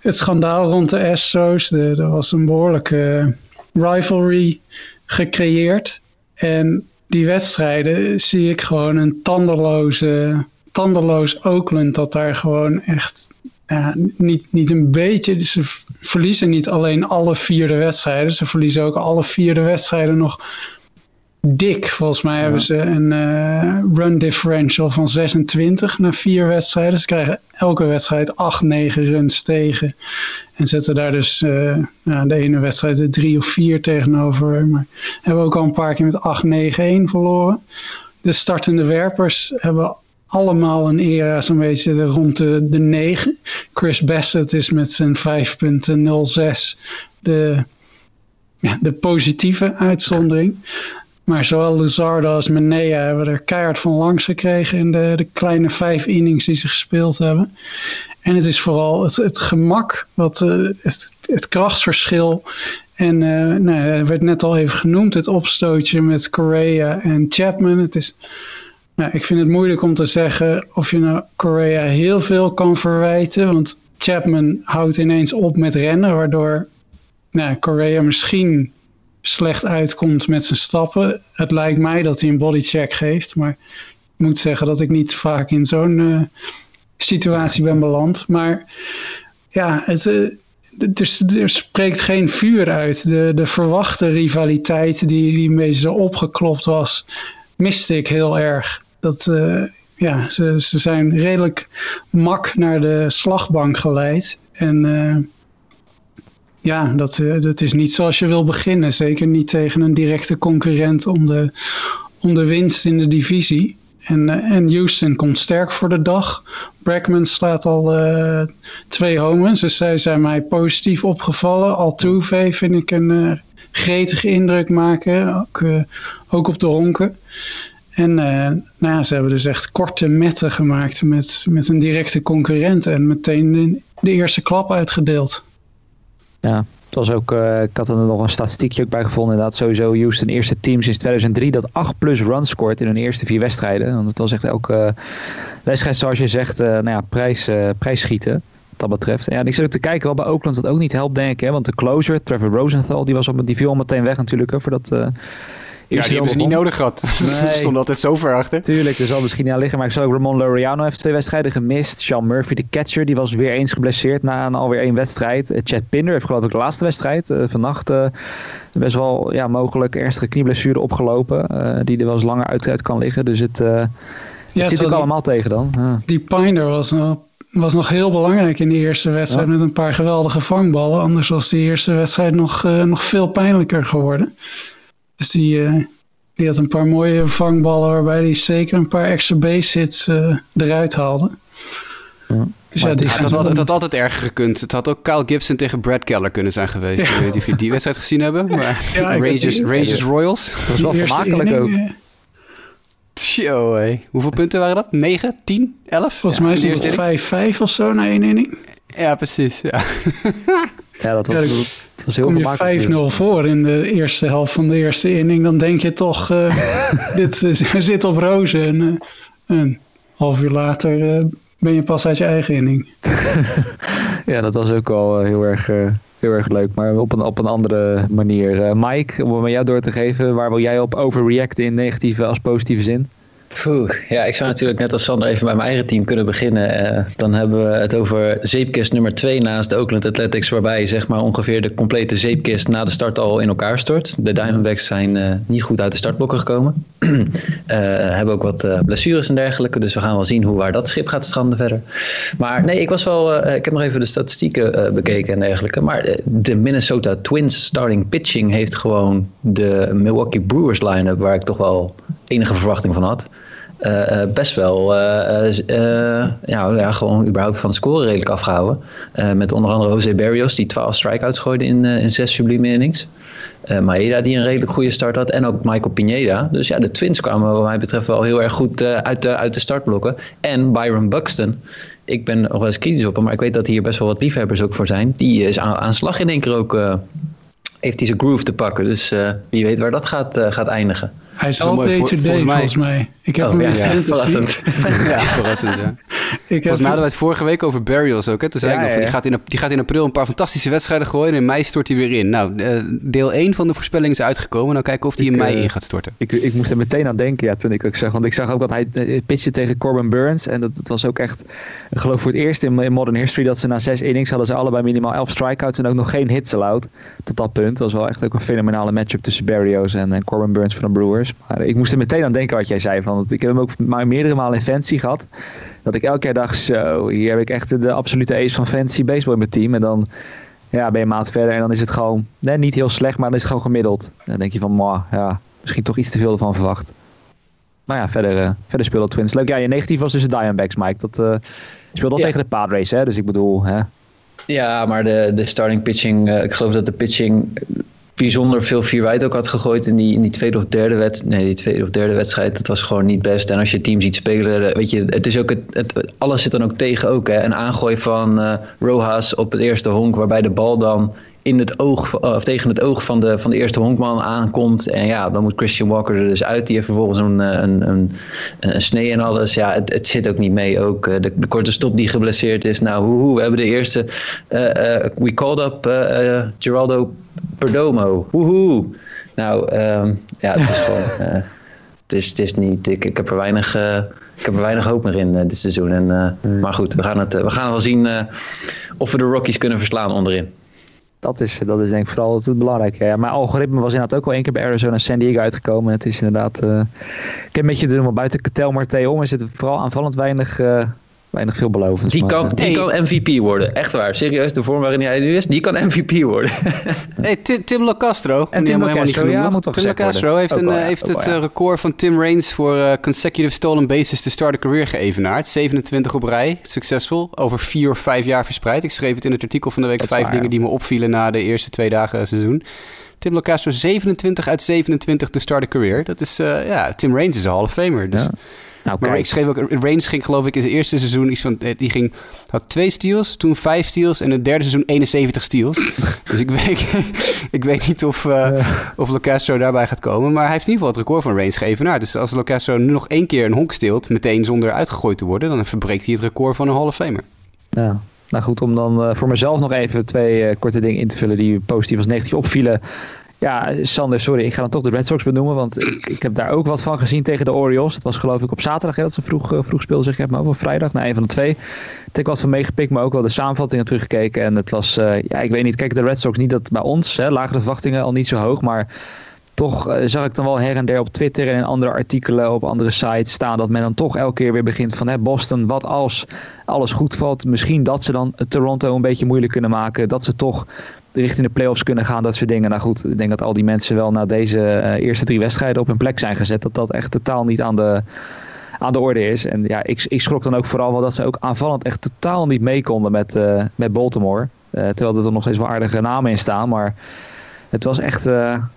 het schandaal rond de Astros. er was een behoorlijke rivalry gecreëerd. En die wedstrijden zie ik gewoon een tandeloze, tandeloos Oakland dat daar gewoon echt ja, niet, niet een beetje. Ze verliezen niet alleen alle vier de wedstrijden, ze verliezen ook alle vier de wedstrijden nog dik. Volgens mij hebben ze een uh, run differential van 26 na vier wedstrijden. Ze krijgen elke wedstrijd 8, 9 runs tegen. En zetten daar dus uh, nou, de ene wedstrijd de 3 of 4 tegenover. Maar hebben ook al een paar keer met 8, 9, 1 verloren. De startende werpers hebben allemaal een era zo'n beetje rond de, de 9. Chris Bassett is met zijn 5.06 de, ja, de positieve uitzondering. Maar zowel Luzardo als Menea hebben er keihard van langs gekregen in de, de kleine vijf innings die ze gespeeld hebben. En het is vooral het, het gemak, wat, uh, het, het krachtsverschil. En uh, nou, het werd net al even genoemd, het opstootje met Correa en Chapman. Het is, nou, ik vind het moeilijk om te zeggen of je nou Correa heel veel kan verwijten. Want Chapman houdt ineens op met rennen, waardoor nou, Correa misschien slecht uitkomt met zijn stappen. Het lijkt mij dat hij een bodycheck geeft, maar ik moet zeggen dat ik niet vaak in zo'n uh, situatie ben beland. Maar ja, het, uh, er, er, spreekt geen vuur uit. De, de verwachte rivaliteit die, die een beetje zo opgeklopt was, miste ik heel erg. Dat, uh, ja, ze, ze zijn redelijk mak naar de slagbank geleid. En ja, dat, uh, dat is niet zoals je wil beginnen. Zeker niet tegen een directe concurrent om de, om de winst in de divisie. En, en Houston komt sterk voor de dag. Bregman slaat al twee homens, dus zij zijn mij positief opgevallen. Altuve vind ik een gretige indruk maken, ook, ook op de honken. En nou, ze hebben dus echt korte metten gemaakt met, met een directe concurrent en meteen de, eerste klap uitgedeeld. Ja, het was ook, uh, ik had er nog een statistiekje ook bij gevonden. Inderdaad, sowieso Houston eerste team sinds 2003 dat 8 plus runs scoort in hun eerste vier wedstrijden. Want het was echt elke uh, wedstrijd, zoals je zegt, nou ja, prijs, prijs schieten. Wat dat betreft. En ja, ik zit te kijken wel bij Oakland wat ook niet helpt, denk ik. Hè? Want de closer, Trevor Rosenthal, die, was op, die viel al meteen weg natuurlijk. Hè, voordat ja, die hebben ze niet nodig gehad. Nee. ze stonden altijd zo ver achter. Tuurlijk, er zal misschien niet aan liggen. Maar ik zag ook Ramon Laureano heeft twee wedstrijden gemist. Sean Murphy, de catcher, die was weer eens geblesseerd na een, alweer één wedstrijd. Uh, Chad Pinder heeft geloof ik de laatste wedstrijd uh, vannacht uh, best wel ja, mogelijk ernstige knieblessure opgelopen. die er wel eens langer uit, uit kan liggen. Dus het, het ja, zit ook allemaal tegen dan. Ja. Die Pinder was nog was nog heel belangrijk in die eerste wedstrijd met een paar geweldige vangballen. Anders was die eerste wedstrijd nog, nog veel pijnlijker geworden. Dus die, uh, die had een paar mooie vangballen waarbij hij zeker een paar extra base hits uh, eruit haalde. Ja. Dus ja, die het, had altijd, het had altijd erger gekund. Het had ook Kyle Gibson tegen Brad Keller kunnen zijn geweest. Ja. Ik weet niet of jullie die wedstrijd gezien hebben. Maar ja, Rangers, Rangers Royals. Het was wel vermakelijk ook. Tjo, hé. Hoeveel punten waren dat? 9, 10, 11? Volgens mij is het 5-5 of zo na één inning. Ja, precies. Ja, ja dat was was heel Kom je 5-0 voor in de eerste helft van de eerste inning, dan denk je toch, uh, dit uh, zit op rozen. En uh, een half uur later ben je pas uit je eigen inning. ja, dat was ook al heel erg heel erg leuk, maar op een, op een andere manier. Mike, om het met jou door te geven, waar wil jij op overreacten in negatieve als positieve zin? Poeh, ja, ik zou natuurlijk net als Sander even bij mijn eigen team kunnen beginnen. Uh, dan hebben we het over zeepkist nummer 2 naast de Oakland Athletics, waarbij zeg maar ongeveer de complete zeepkist na de start al in elkaar stort. De Diamondbacks zijn uh, niet goed uit de startblokken gekomen. uh, hebben ook wat blessures en dergelijke, dus we gaan wel zien hoe waar dat schip gaat stranden verder. Maar nee, ik was wel, ik heb nog even de statistieken bekeken en dergelijke. Maar de Minnesota Twins starting pitching heeft gewoon de Milwaukee Brewers line-up, waar ik toch wel enige verwachting van had. Uh, best wel ja, ja, gewoon überhaupt van de score redelijk afgehouden. met onder andere Jose Barrios, die 12 strikeouts gooide in, in zes sublieme innings. Maeda, die een redelijk goede start had. En ook Michael Pineda. Dus ja, de Twins kwamen wat mij betreft wel heel erg goed uit, de, uit de startblokken. En Byron Buxton. Ik ben nog wel eens kritisch op hem, maar ik weet dat hier best wel wat liefhebbers ook voor zijn. Die is aan, aan slag in één keer ook heeft hij zijn groove te pakken. Dus wie weet waar dat gaat, gaat eindigen. Hij is al day-to-day volgens mij. Ik heb oh, hem ja, ja, verrassend. ja, verrassend, ja. Ik Volgens mij hadden we het vorige week over Barrios ook. Hè? Toen zei ik nog, van, die, gaat in, die gaat in april een paar fantastische wedstrijden gooien... en in mei stort hij weer in. Nou, uh, deel 1 van de voorspelling is uitgekomen. Nou kijken of hij in mei in gaat storten. Ik, ik moest er meteen aan denken ja, toen ik ook zag. Want ik zag ook dat hij pitchte tegen Corbin Burns. En dat, dat was ook echt, ik geloof voor het eerst in, in modern history... dat ze na zes innings hadden ze allebei minimaal 11 strikeouts... en ook nog geen hits allowed. Tot dat punt. Dat was wel echt ook een fenomenale matchup tussen Barrios en, en Corbin Burns van de Brewers. Maar ik moest er meteen aan denken wat jij zei. Van, ik heb hem ook maar meerdere malen in fancy gehad. Dat ik elke keer dacht, zo, hier heb ik echt de absolute ace van fancy baseball in mijn team. En dan ja, ben je een maand verder en dan is het gewoon nee, niet heel slecht, maar dan is het gewoon gemiddeld. dan denk je van, ja, misschien toch iets te veel ervan verwacht. Maar ja, verder, uh, verder speelde Twins. Leuk, ja, je negatief was dus de Diamondbacks, Mike. Dat uh, speelde al tegen de Padres, hè? Dus ik bedoel, hè? Ja, maar de, de starting pitching, uh, ik geloof dat de pitching bijzonder veel wijd ook had gegooid in die, in die tweede of derde wedstrijd. Nee, die tweede of derde wedstrijd, dat was gewoon niet best. En als je team ziet spelen, weet je, het is ook het, het alles zit dan ook tegen ook. Hè. Een aangooi van uh, Rojas op het eerste honk, waarbij de bal dan in het oog, of tegen het oog van de, van de eerste honkman aankomt. En ja, dan moet Christian Walker er dus uit. Die heeft vervolgens een, eh, een, een, een snee en alles. Ja, het, het zit ook niet mee. Ook eh, de, de korte stop die geblesseerd is. Nou, hoe, hoe we hebben de eerste. Uh, uh, we called up Geraldo Perdomo. Woehoe. Nou, um, ja, het is gewoon. het, is, het is niet. Ik, ik heb er weinig. ik heb er weinig hoop meer in dit seizoen. En, hmm. Maar goed, we gaan, het, we gaan wel zien of we de Rockies kunnen verslaan onderin. Dat is, dat is denk ik vooral het, belangrijke. Ja, mijn algoritme was inderdaad ook al één keer bij Arizona en San Diego uitgekomen. Het is inderdaad... Uh, ik heb een beetje maar buiten Ketel maar om is het vooral aanvallend weinig... Uh, weinig veelbelovend. Die, kan, die kan MVP worden. Echt waar. Serieus, de vorm waarin hij nu is, die kan MVP worden. hey, Tim, Tim Locastro. En Tim Locastro, ja, moet Tim Locastro heeft, een, heeft het eh, record van Tim Raines voor uh, consecutive stolen bases te start a career geëvenaard. 27 op rij, succesvol. Over vier of vijf jaar verspreid. Ik schreef het in het artikel van de week. vijf dingen die me opvielen na de eerste twee dagen seizoen. Tim Locastro 27 uit 27 te start a career. Dat is, uh, ja, Tim Raines is een Hall of Famer. Dus... Ja. Nou, maar ik schreef ook, Range ging geloof ik in het eerste seizoen iets van, eh, die ging, had twee steals, toen vijf steals en het derde seizoen 71 steals. dus ik weet, ik weet niet of, uh, of Locastro daarbij gaat komen, maar hij heeft in ieder geval het record van Range gegeven. Nou, dus als Locastro nu nog één keer een honk steelt, meteen zonder uitgegooid te worden, dan verbreekt hij het record van een Hall of Famer. Ja. Nou goed, om dan uh, voor mezelf nog even twee uh, korte dingen in te vullen die positief als negatief opvielen. Ja, Sander, sorry, ik ga dan toch de Red Sox benoemen, want ik, heb daar ook wat van gezien tegen de Orioles. Het was geloof ik op zaterdag hè, dat ze vroeg, uh, vroeg speelden, zeg ik me over vrijdag, naar een van de twee. Ik wat van meegepikt, maar ook wel de samenvattingen teruggekeken. En het was, uh, ja, ik weet niet, kijk, de Red Sox niet dat bij ons, hè, verwachtingen al niet zo hoog, maar toch uh, zag ik dan wel her en der op Twitter en in andere artikelen op andere sites staan dat men dan toch elke keer weer begint van hè, Boston, wat als alles goed valt, misschien dat ze dan Toronto een beetje moeilijk kunnen maken, dat ze toch richting de playoffs kunnen gaan, dat soort dingen. Nou goed, ik denk dat al die mensen wel na deze uh, eerste drie wedstrijden op hun plek zijn gezet. Dat dat echt totaal niet aan de, aan de orde is. En ja, ik, ik schrok dan ook vooral wel dat ze ook aanvallend echt totaal niet mee konden met, uh, met Baltimore. Uh, terwijl er nog steeds wel aardige namen in staan. Maar het was echt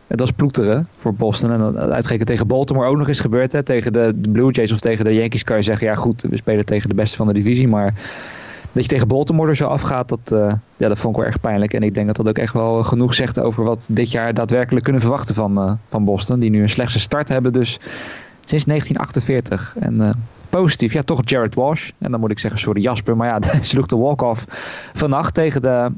het was ploeteren voor Boston. En uitgerekend tegen Baltimore ook nog eens gebeurd. Hè? Tegen de, de Blue Jays of tegen de Yankees kan je zeggen... ja goed, we spelen tegen de beste van de divisie. Maar dat je tegen Baltimore er zo afgaat, dat, uh, ja, dat vond ik wel erg pijnlijk. En ik denk dat dat ook echt wel genoeg zegt over wat dit jaar daadwerkelijk kunnen verwachten van, uh, van Boston. Die nu een slechtste start hebben, dus sinds 1948. En uh, positief, ja, toch Jared Walsh. En dan moet ik zeggen, sorry Jasper, maar ja, hij sloeg de walk-off vannacht tegen de,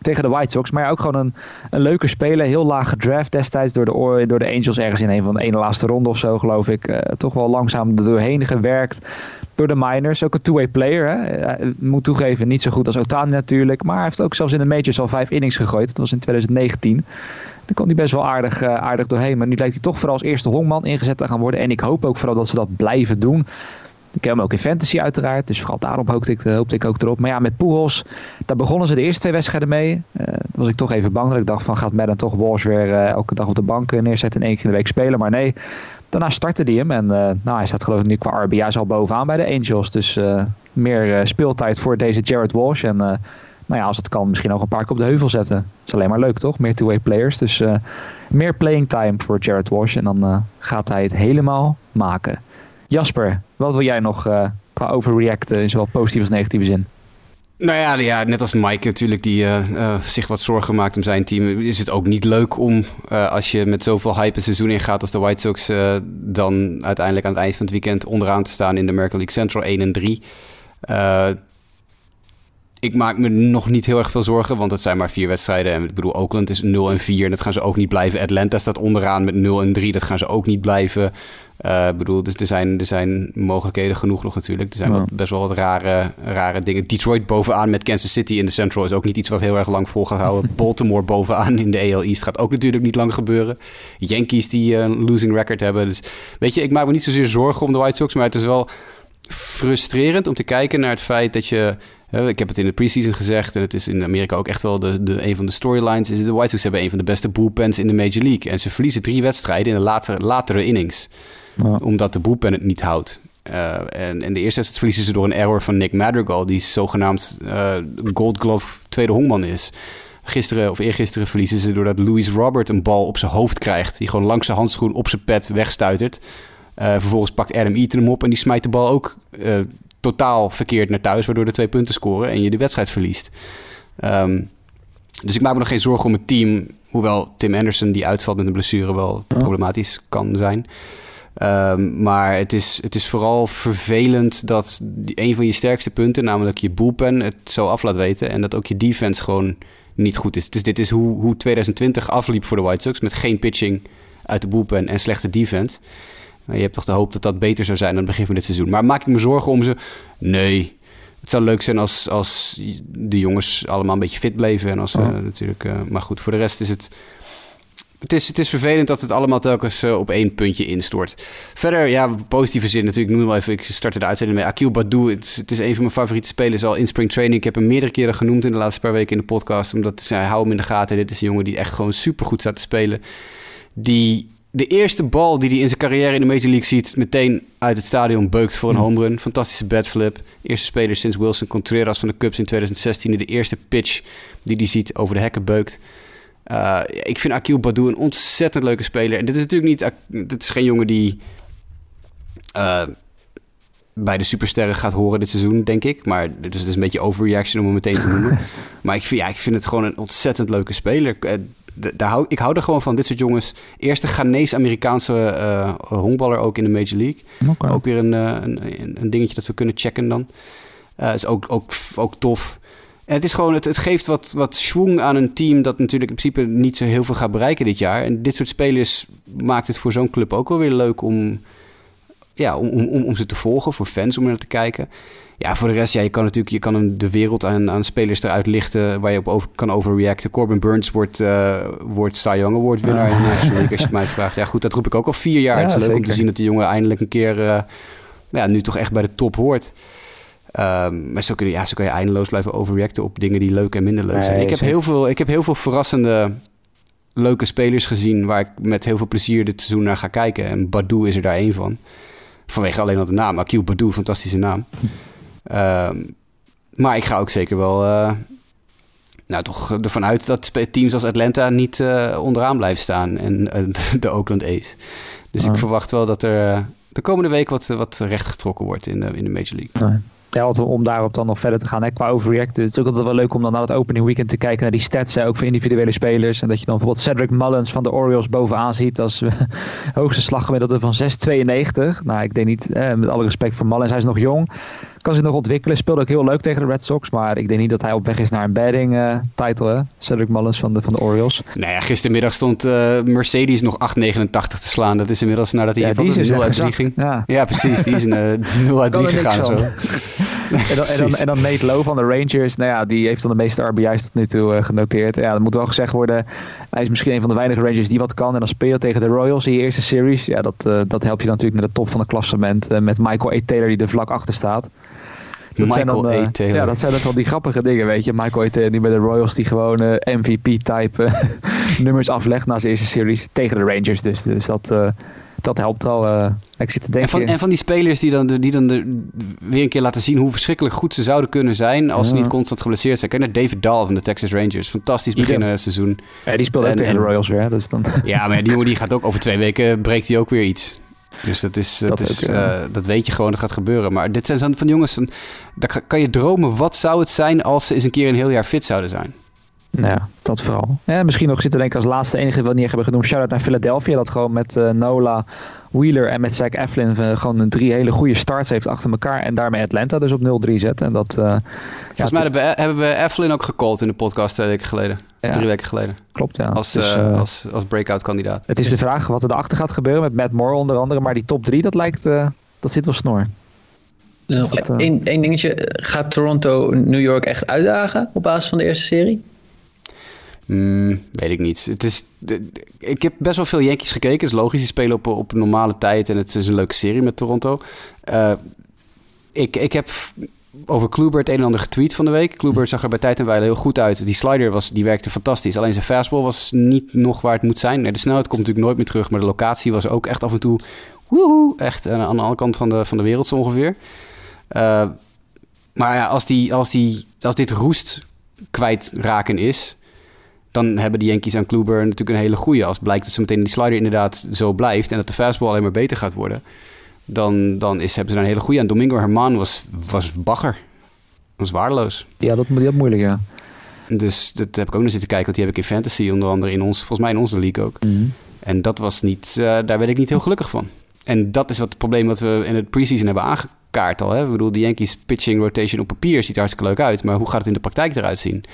tegen de White Sox. Maar ja, ook gewoon een, een leuke speler. Heel laag gedraft destijds door de, door de Angels. Ergens in een van de ene laatste ronde of zo, geloof ik. Toch wel langzaam er doorheen gewerkt door de minors. Ook een two-way player. Hè. moet toegeven, niet zo goed als Otani natuurlijk. Maar hij heeft ook zelfs in de majors al vijf innings gegooid. Dat was in 2019. Daar kon hij best wel aardig, uh, aardig doorheen. Maar nu lijkt hij toch vooral als eerste honkman ingezet te gaan worden. En ik hoop ook vooral dat ze dat blijven doen. Ik heb hem ook in fantasy uiteraard. Dus vooral daarom hoopte ik, hoopte ik ook erop. Maar ja, met Pujols, daar begonnen ze de eerste twee wedstrijden mee. Uh, was ik toch even bang. Dat ik dacht van gaat Madden toch Walsh weer elke dag op de bank neerzetten en één keer in de week spelen. Maar nee, daarna startte hij hem. En nou, hij staat geloof ik nu qua RBI's al bovenaan bij de Angels. Dus meer speeltijd voor deze Jared Walsh. En nou ja, als het kan, misschien nog een paar keer op de heuvel zetten. Dat is alleen maar leuk, toch? Meer two-way players. Dus meer playing time voor Jared Walsh. En dan gaat hij het helemaal maken. Jasper, wat wil jij nog qua overreacten in zowel positieve als negatieve zin? Nou ja, net als Mike natuurlijk, die zich wat zorgen maakt om zijn team, is het ook niet leuk om als je met zoveel hype een seizoen ingaat als de White Sox, dan uiteindelijk aan het eind van het weekend onderaan te staan in de American League Central 1 en 3 ik maak me nog niet heel erg veel zorgen, want het zijn maar vier wedstrijden. En ik bedoel, Oakland is 0 en 4 en dat gaan ze ook niet blijven. Atlanta staat onderaan met 0 en 3, dat gaan ze ook niet blijven. Uh, bedoel, dus er zijn, er zijn mogelijkheden genoeg nog natuurlijk. Er zijn wat, best wel wat rare, rare dingen. Detroit bovenaan met Kansas City in de Central is ook niet iets wat heel erg lang vol gaat houden. Baltimore bovenaan in de AL East gaat ook natuurlijk niet lang gebeuren. Yankees die een losing record hebben. Dus weet je, ik maak me niet zozeer zorgen om de White Sox, maar het is wel frustrerend om te kijken naar het feit dat je ik heb het in de preseason gezegd en het is in Amerika ook echt wel de, de, een van de storylines. Is de White Sox hebben een van de beste bullpens in de Major League. En ze verliezen drie wedstrijden in de latere, latere innings. Omdat de bullpen het niet houdt. Uh, en, en de eerste wedstrijd verliezen ze door een error van Nick Madrigal, die zogenaamd uh, Gold Glove tweede hongman is. Gisteren of eergisteren verliezen ze doordat Louis Robert een bal op zijn hoofd krijgt. Die gewoon langs zijn handschoen op zijn pet wegstuitert. Uh, vervolgens pakt Adam Eaton hem op en die smijt de bal ook totaal verkeerd naar thuis, waardoor de twee punten scoren en je de wedstrijd verliest. Ehm, dus ik maak me nog geen zorgen om het team, hoewel Tim Anderson die uitvalt met een blessure wel problematisch kan zijn. Um, maar het is, het is vooral vervelend dat die, een van je sterkste punten, namelijk je bullpen, het zo af laat weten. En dat ook je defense gewoon niet goed is. Dus dit is hoe, hoe 2020 afliep voor de White Sox. Met geen pitching uit de bullpen en slechte defense. Je hebt toch de hoop dat dat beter zou zijn aan het begin van dit seizoen. Maar maak ik me zorgen om ze? Nee. Het zou leuk zijn als, als de jongens allemaal een beetje fit bleven. En als we natuurlijk. Uh, maar goed, voor de rest is het. Het is, het is vervelend dat het allemaal telkens uh, op één puntje instort. Verder, ja, positieve zin natuurlijk. Ik noem wel even, ik startte de uitzending met Akil Badou. Het is, het is een van mijn favoriete spelers al in spring training. Ik heb hem meerdere keren genoemd in de laatste paar weken in de podcast. Omdat ja, hou hem in de gaten. Dit is een jongen die echt gewoon super goed staat te spelen. Die de eerste bal die hij in zijn carrière in de Major League ziet, meteen uit het stadion beukt voor een hmm. home run. Fantastische batflip. Eerste speler sinds Wilson Contreras van de Cubs in 2016. Die de eerste pitch die hij ziet over de hekken beukt. Uh, ik vind Akil Badou een ontzettend leuke speler. En dit is natuurlijk niet... Dit is geen jongen die... Uh, bij de supersterren gaat horen dit seizoen, denk ik. Maar dus het is een beetje overreaction om hem meteen te noemen. Maar ik vind, ja, ik vind het gewoon een ontzettend leuke speler. Eh, daar hou, ik hou er gewoon van, dit soort jongens. Eerste Ghanese-Amerikaanse uh, honkballer ook in de Major League. Ook weer een, uh, een, een, dingetje dat we kunnen checken dan. Is ook, ook, ook tof. En het is gewoon, het, het geeft wat, wat schwung aan een team dat natuurlijk in principe niet zo heel veel gaat bereiken dit jaar. En dit soort spelers maakt het voor zo'n club ook wel weer leuk om, ja, om, om, om ze te volgen, voor fans om naar te kijken. Ja, voor de rest, ja, je kan natuurlijk je kan de wereld aan, aan spelers eruit lichten waar je op over, kan overreacten. Corbin Burns wordt, uh, wordt Cy Young Award winnaar in de National League, als je het mij vraagt. Ja, goed, dat roep ik ook al vier jaar. het is leuk om te zien dat die jongen eindelijk een keer, uh, ja, nu toch echt bij de top hoort. Um, maar zo kun, je, ja, zo kun je eindeloos blijven overreacten op dingen die leuk en minder leuk zijn. ik, heb heel veel, ik heb heel veel verrassende leuke spelers gezien waar ik met heel veel plezier dit seizoen naar ga kijken. En Badou is er daar één van. Vanwege alleen al de naam. Akil Badou, fantastische naam. Ehm, maar ik ga ook zeker wel uh, nou, toch ervan uit dat teams als Atlanta niet uh, onderaan blijven staan. En uh, de Oakland A's. Dus ik verwacht wel dat er de komende week wat, wat recht getrokken wordt in de, in de Major League. Ja, om daarop dan nog verder te gaan hè, qua overreact. Het is ook altijd wel leuk om dan na het opening weekend te kijken naar die stats. Ook voor individuele spelers. En dat je dan bijvoorbeeld Cedric Mullins van de Orioles bovenaan ziet. Als hoogste slaggemiddelde van 6,92. Nou, ik denk niet, met alle respect voor Mullins, hij is nog jong kan zich nog ontwikkelen. Speelde ook heel leuk tegen de Red Sox. Maar ik denk niet dat hij op weg is naar een batting uh, title. Hè? Cedric Mullins van de, van de Orioles. Nou ja, gistermiddag stond uh, Mercedes nog 8,89 te slaan. Dat is inmiddels nadat hij ja, die is 0 uit 3 ging. Ja. ja. precies. Die is een uh, 0 uit 3 gegaan. Zo. en, dan, en, dan, en, dan, Nate Lowe van de Rangers. Nou ja, die heeft dan de meeste RBI's tot nu toe uh, genoteerd. Ja, dat moet wel gezegd worden. Hij is misschien een van de weinige Rangers die wat kan. En dan speel je tegen de Royals in je eerste series. Ja, dat, uh, dat helpt je natuurlijk naar de top van het klassement. Uh, met Michael A. Taylor die er vlak achter staat. Dat Michael dan, A. Taylor. Ja, dat zijn dan wel die grappige dingen, weet je. Michael A. Taylor die bij de Royals die gewoon MVP-type nummers aflegt na zijn eerste series. Tegen de Rangers dus. Dus dat dat helpt. Uh, ik zit te denken. En van, en van die spelers die dan, die dan de, weer een keer laten zien hoe verschrikkelijk goed ze zouden kunnen zijn als ja. ze niet constant geblesseerd zijn. Kijk naar David Dahl van de Texas Rangers. Fantastisch begin het seizoen. Ja, die speelt ook tegen de Royals weer. Dus dan... Ja, maar die jongen die gaat ook over twee weken breekt hij ook weer iets. Dus dat, is, dat, dat is, ook, uh, dat weet je gewoon, dat gaat gebeuren. Maar dit zijn van jongens, van, daar kan je dromen. Wat zou het zijn als ze eens een keer een heel jaar fit zouden zijn? Nou ja, dat vooral. Ja, misschien nog zitten denk ik als laatste enige wat we niet hebben genoemd. Shout-out naar Philadelphia. Dat gewoon met uh, Nola, Wheeler en met Zach Eflin uh, gewoon een drie hele goede starts heeft achter elkaar. En daarmee Atlanta dus op 0-3 zetten. En dat, uh, Volgens ja, mij hebben we, hebben we Eflin ook gecallt in de podcast twee weken geleden. Ja. Drie weken geleden. Klopt, ja. Als, dus, als, als breakout kandidaat. Het is de vraag wat er erachter gaat gebeuren met Matt Moore onder andere. Maar die top 3, dat lijkt, dat zit wel snor. Dus één dingetje. Gaat Toronto New York echt uitdagen op basis van de eerste serie? Mm, weet ik niet. Het is, ik heb best wel veel Yankees gekeken. Het is logisch, die spelen op, op normale tijd. En het is een leuke serie met Toronto. Uh, ik, ik heb over Kluber het een en ander getweet van de week. Kluber zag er bij tijd en wijle heel goed uit. Die slider was, die werkte fantastisch. Alleen zijn fastball was niet nog waar het moet zijn. De snelheid komt natuurlijk nooit meer terug. Maar de locatie was ook echt af en toe... Woehoe, echt aan de andere kant van de, van de wereld zo ongeveer. Uh, maar ja, als, die, als, die, als dit roest kwijtraken is dan hebben de Yankees aan Kluber natuurlijk een hele goede. Als blijkt dat ze meteen die slider inderdaad zo blijft en dat de fastball alleen maar beter gaat worden, dan, dan is, hebben ze een hele goede. En Domingo Herman was, was bagger. Was waardeloos. Ja, dat, dat moeilijk, ja. Dus dat heb ik ook nog zitten kijken, want die heb ik in Fantasy onder andere in ons, volgens mij in onze league ook. Mhm. En dat was niet, uh, daar werd ik niet heel gelukkig van. En dat is wat het probleem wat we in het preseason hebben aangekaart al. Hè? Ik bedoel, de Yankees pitching rotation op papier ziet er hartstikke leuk uit. Maar hoe gaat het in de praktijk eruit zien?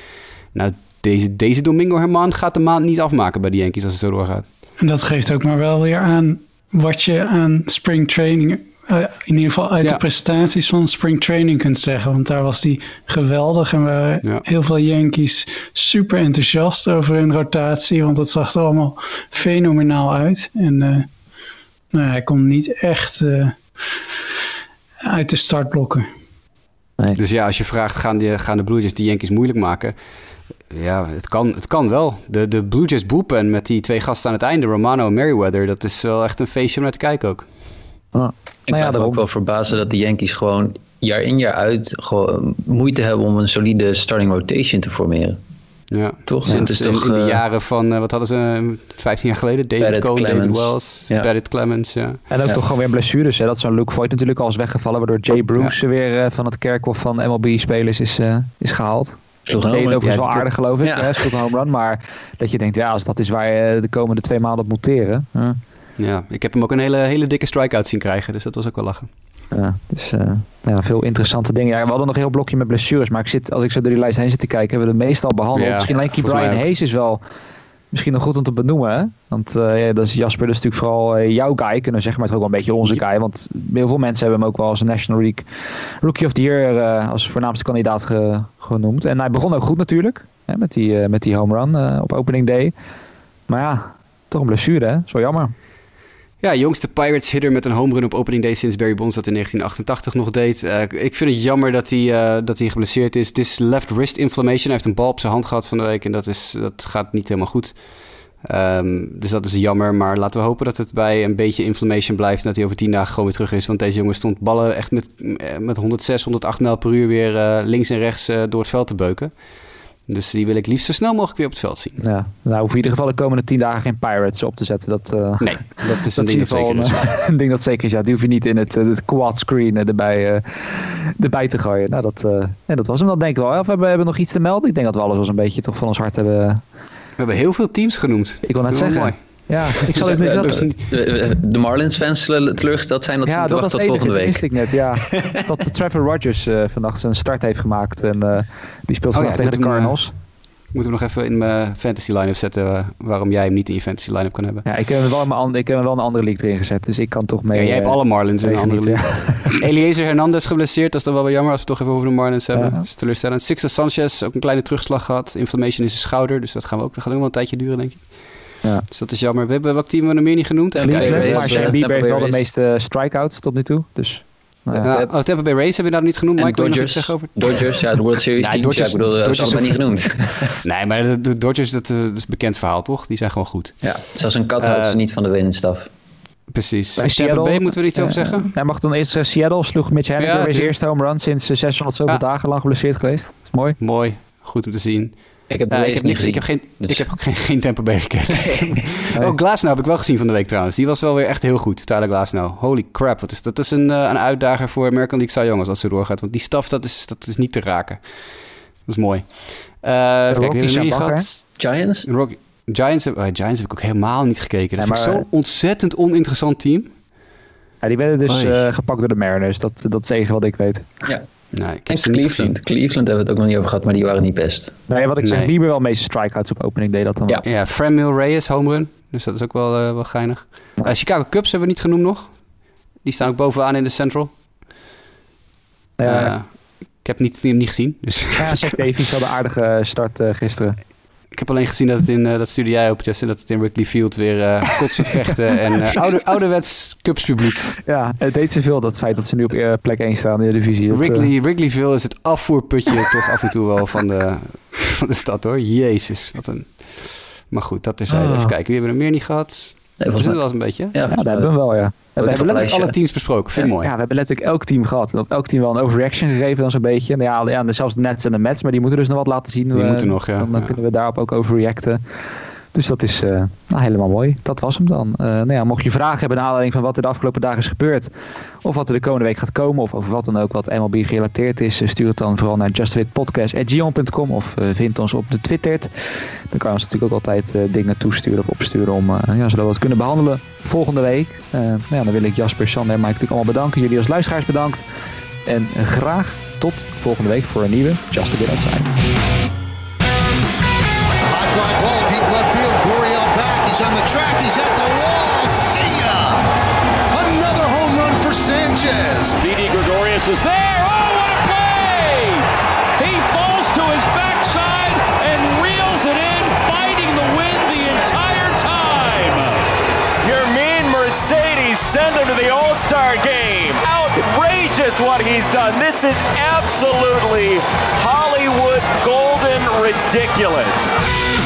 Nou, deze, deze Domingo Herman gaat de maand niet afmaken bij de Yankees als het zo doorgaat. En dat geeft ook maar wel weer aan wat je aan spring training, uh, in ieder geval uit ja. de prestaties van spring training kunt zeggen. Want daar was die geweldig en waren ja. heel veel Yankees super enthousiast over hun rotatie. Want dat zag er allemaal fenomenaal uit. En uh, nou, hij komt niet echt uh, uit de startblokken. Nee. Dus ja, als je vraagt, gaan, die, gaan de Blue Jays die Yankees moeilijk maken? Ja, het kan, het kan wel. De, de Blue Jays boepen en met die twee gasten aan het einde, Romano en Merriweather, dat is wel echt een feestje om naar te kijken ook. Ah. Ik nou ja, ben ook wel verbazen dat de Yankees gewoon jaar in jaar uit gewoon moeite hebben om een solide starting rotation te formeren. Ja, toch? Sinds het is toch, in, in de jaren van, uh, wat hadden ze, 15 jaar geleden? David Barrett Cole, Clemens. David Wells, Ja. Barrett Clemens, ja. En ook Ja. toch gewoon weer blessures. Hè? Dat zo'n Luke Voigt natuurlijk al is weggevallen. Waardoor Jay Bruce weer eh, van het kerkhof van MLB-spelers is, eh, is gehaald. Sloeg deed het run. wel aardig geloof ik. Ja. Ja. sloeg een home run. Maar dat je denkt, ja, als dat is waar je de komende twee maanden op moet teren. Ja. Ja, ik heb hem ook een hele, hele dikke strikeout zien krijgen, dus dat was ook wel lachen. Ja, dus eh, ja, veel interessante dingen. Ja, we hadden nog een heel blokje met blessures. Maar ik zit, als ik zo door die lijst heen zit te kijken, hebben we de meestal behandeld. Ja, misschien alleen Brian ook. Hayes is wel misschien nog goed om te benoemen. Hè? Want eh, ja, dat is Jasper, dat is natuurlijk vooral eh, jouw guy. Kunnen we zeggen, maar het is ook wel een beetje onze guy. Want heel veel mensen hebben hem ook wel als National League Rookie of the Year eh, als voornaamste kandidaat ge- genoemd. En hij begon ook goed natuurlijk. Hè, met, die, met die home run op opening day. Maar ja, toch een blessure hè. Zo jammer. Ja, jongste Pirates hitter met een home run op opening day sinds Barry Bonds dat in 1988 nog deed. Eh, ik vind het jammer dat hij, eh, dat hij geblesseerd is. Het is left wrist inflammation. Hij heeft een bal op zijn hand gehad van de week en dat, is, dat gaat niet helemaal goed. Ehm, dus dat is jammer, maar laten we hopen dat het bij een beetje inflammation blijft en dat hij over tien dagen gewoon weer terug is. Want deze jongen stond ballen echt met, eh, met 106, 108 mijl per uur weer links en rechts door het veld te beuken. Dus die wil ik liefst zo snel mogelijk weer op het veld zien. Ja, nou hoef je in ieder geval de komende tien dagen geen Pirates op te zetten. Dat, eh, Nee, dat is een dat ding dat in zeker ieder is. geval een, een ding dat zeker is. Ja, die hoef je niet in het, eh, het quad screen erbij, eh, erbij te gooien. Nou, dat, ja, dat was hem dan denk ik wel. Of hebben we hebben nog iets te melden? Ik denk dat we alles wel een beetje toch van ons hart hebben. We hebben heel veel teams genoemd. Ik wil net zeggen. mooi. Ja, ik zal even... Ja, dat, niet- Eh, De Marlins fans zullen teleurgesteld zijn dat ze ja, moeten dat wachten tot enige, volgende dat week. wist ik net, ja. dat Trevor Rogers eh, vannacht zijn start heeft gemaakt. En eh, die speelt Oh vandaag ja, tegen de moet hem, eh, Cardinals. Moeten we nog even in mijn fantasy line-up zetten eh, waarom jij hem niet in je fantasy line-up kan hebben. Ja, ik heb, hem wel in mijn an- ik heb hem wel een andere league erin gezet, dus ik kan toch mee... Ja, jij hebt eh, alle Marlins in een andere league. Eliezer Hernandez geblesseerd, dat is dan wel weer jammer als we het toch even over de Marlins hebben. Ja. Dat is teleurstellend. Sixto Sanchez, ook een kleine terugslag gehad. Inflammation in zijn schouder, dus dat gaan we ook, dat gaat ook wel een tijdje duren, denk ik. Ja. Dus dat is jammer. We hebben welk team we nog meer niet genoemd? Maar Shane Bieber heeft wel de meeste strikeouts tot nu toe, dus... nou ja. Oh, Tampa Bay Rays heb je daar nog niet genoemd. En Mike, Dodgers, zeggen over? Dodgers, ja, de World Series teams. Dodgers- ja, ik bedoel, dat is allemaal niet genoemd. Nee, maar de, de Dodgers, dat, eh, dat is een bekend verhaal, toch? Die zijn gewoon goed. ja, zelfs een kat houdt Eh, ze niet van de winststaf. Precies. Bij Tampa Seattle, Bay moeten we er iets over eh, zeggen? Hij mag dan eerst eh, Seattle, sloeg Mitch Haniger Ja, weer zijn eerste home run sinds eh, 600 zoveel Ja. dagen lang geblesseerd geweest. Dat is mooi. Mooi. Goed om te zien. Ik heb Ja, ik, heb niks, ik, geen, Dus- ik heb ook geen, geen Tampa Bay gekeken. Oh, Glasnow heb ik wel gezien van de week trouwens. Die was wel weer echt heel goed, Tyler Glasnow. Holy crap, wat is, dat is een, eh, een uitdager voor American League Cy Young als dat zo doorgaat. Want die staf, dat is, dat is niet te raken. Dat is mooi. Eh wie we bakker, gehad? Giants? Rock, Giants, heb, eh, Giants heb ik ook helemaal niet gekeken. Dat Nee, is zo'n ontzettend oninteressant team. Ja, die werden dus eh, gepakt door de Mariners, dat, dat is het enige wat ik weet. Ja. Nee, ik En heb ze niet gezien. Cleveland. Cleveland hebben we het ook nog niet over gehad, maar die waren niet best. Ja, wat ik zeg, Nee. Bieber wel meeste strikeouts op opening deed dat dan Ja. wel. Ja, Franmil Reyes, home run. Dus dat is ook wel, eh, wel geinig. Eh, Chicago Cubs hebben we niet genoemd nog. Die staan ook bovenaan in de Central. Ja, Eh, ik heb niet, niet gezien. Dus ja, Zach Davies had een aardige start gisteren. Ik heb alleen gezien dat het in, eh, dat stuurde jij op, Justin, dat het in Wrigley Field weer eh, kotsen, vechten en eh, oude, ouderwets Cubs publiek. Ja, het deed ze veel, dat feit dat ze nu op eh, plek 1 staan in de divisie. Dat, eh, Wrigley, Wrigleyville is het afvoerputje toch af en toe wel van de, van de stad hoor. Jezus, wat een... Maar goed, dat is Ah. Even kijken, wie hebben we er meer niet gehad? Nee, Dat is het wel eens een beetje. ja, ja, dat hebben we wel, ja. We We hebben, hebben lijstje. letterlijk alle teams besproken, vind ik mooi. ja, we hebben letterlijk elk team gehad. En op elk team wel een overreaction gegeven dan zo'n beetje. Nou ja, ja, zelfs de Nets en de Mets, maar die moeten dus nog wat laten zien. Die Eh, moeten nog, ja. Dan, dan Ja. kunnen we daarop ook overreacten. Dus dat is eh, nou, helemaal mooi. Dat was hem dan. Eh, nou ja, mocht je vragen hebben naar aanleiding van wat er de afgelopen dagen is gebeurd. Of wat er de komende week gaat komen. Of over wat dan ook wat MLB gerelateerd is. eh, Stuur het dan vooral naar justwitpodcast.gion.com. Of vind ons op de Twitter. Dan kan je ons natuurlijk ook altijd dingen toesturen of opsturen. Om, ja, zodat we het kunnen behandelen volgende week. Nou ja, dan wil ik Jasper, Sander en Mike natuurlijk allemaal bedanken. Jullie als luisteraars bedankt. En graag tot volgende week voor een nieuwe Just a Bit Outside. He's on the track. He's at the wall. See ya! Another home run for Sanchez. Didi Gregorius is there. Oh, what a play! He falls to his backside and reels it in, fighting the wind the entire time. Your mean Mercedes send him to the All Star game. Outrageous what he's done. This is absolutely Hollywood golden ridiculous.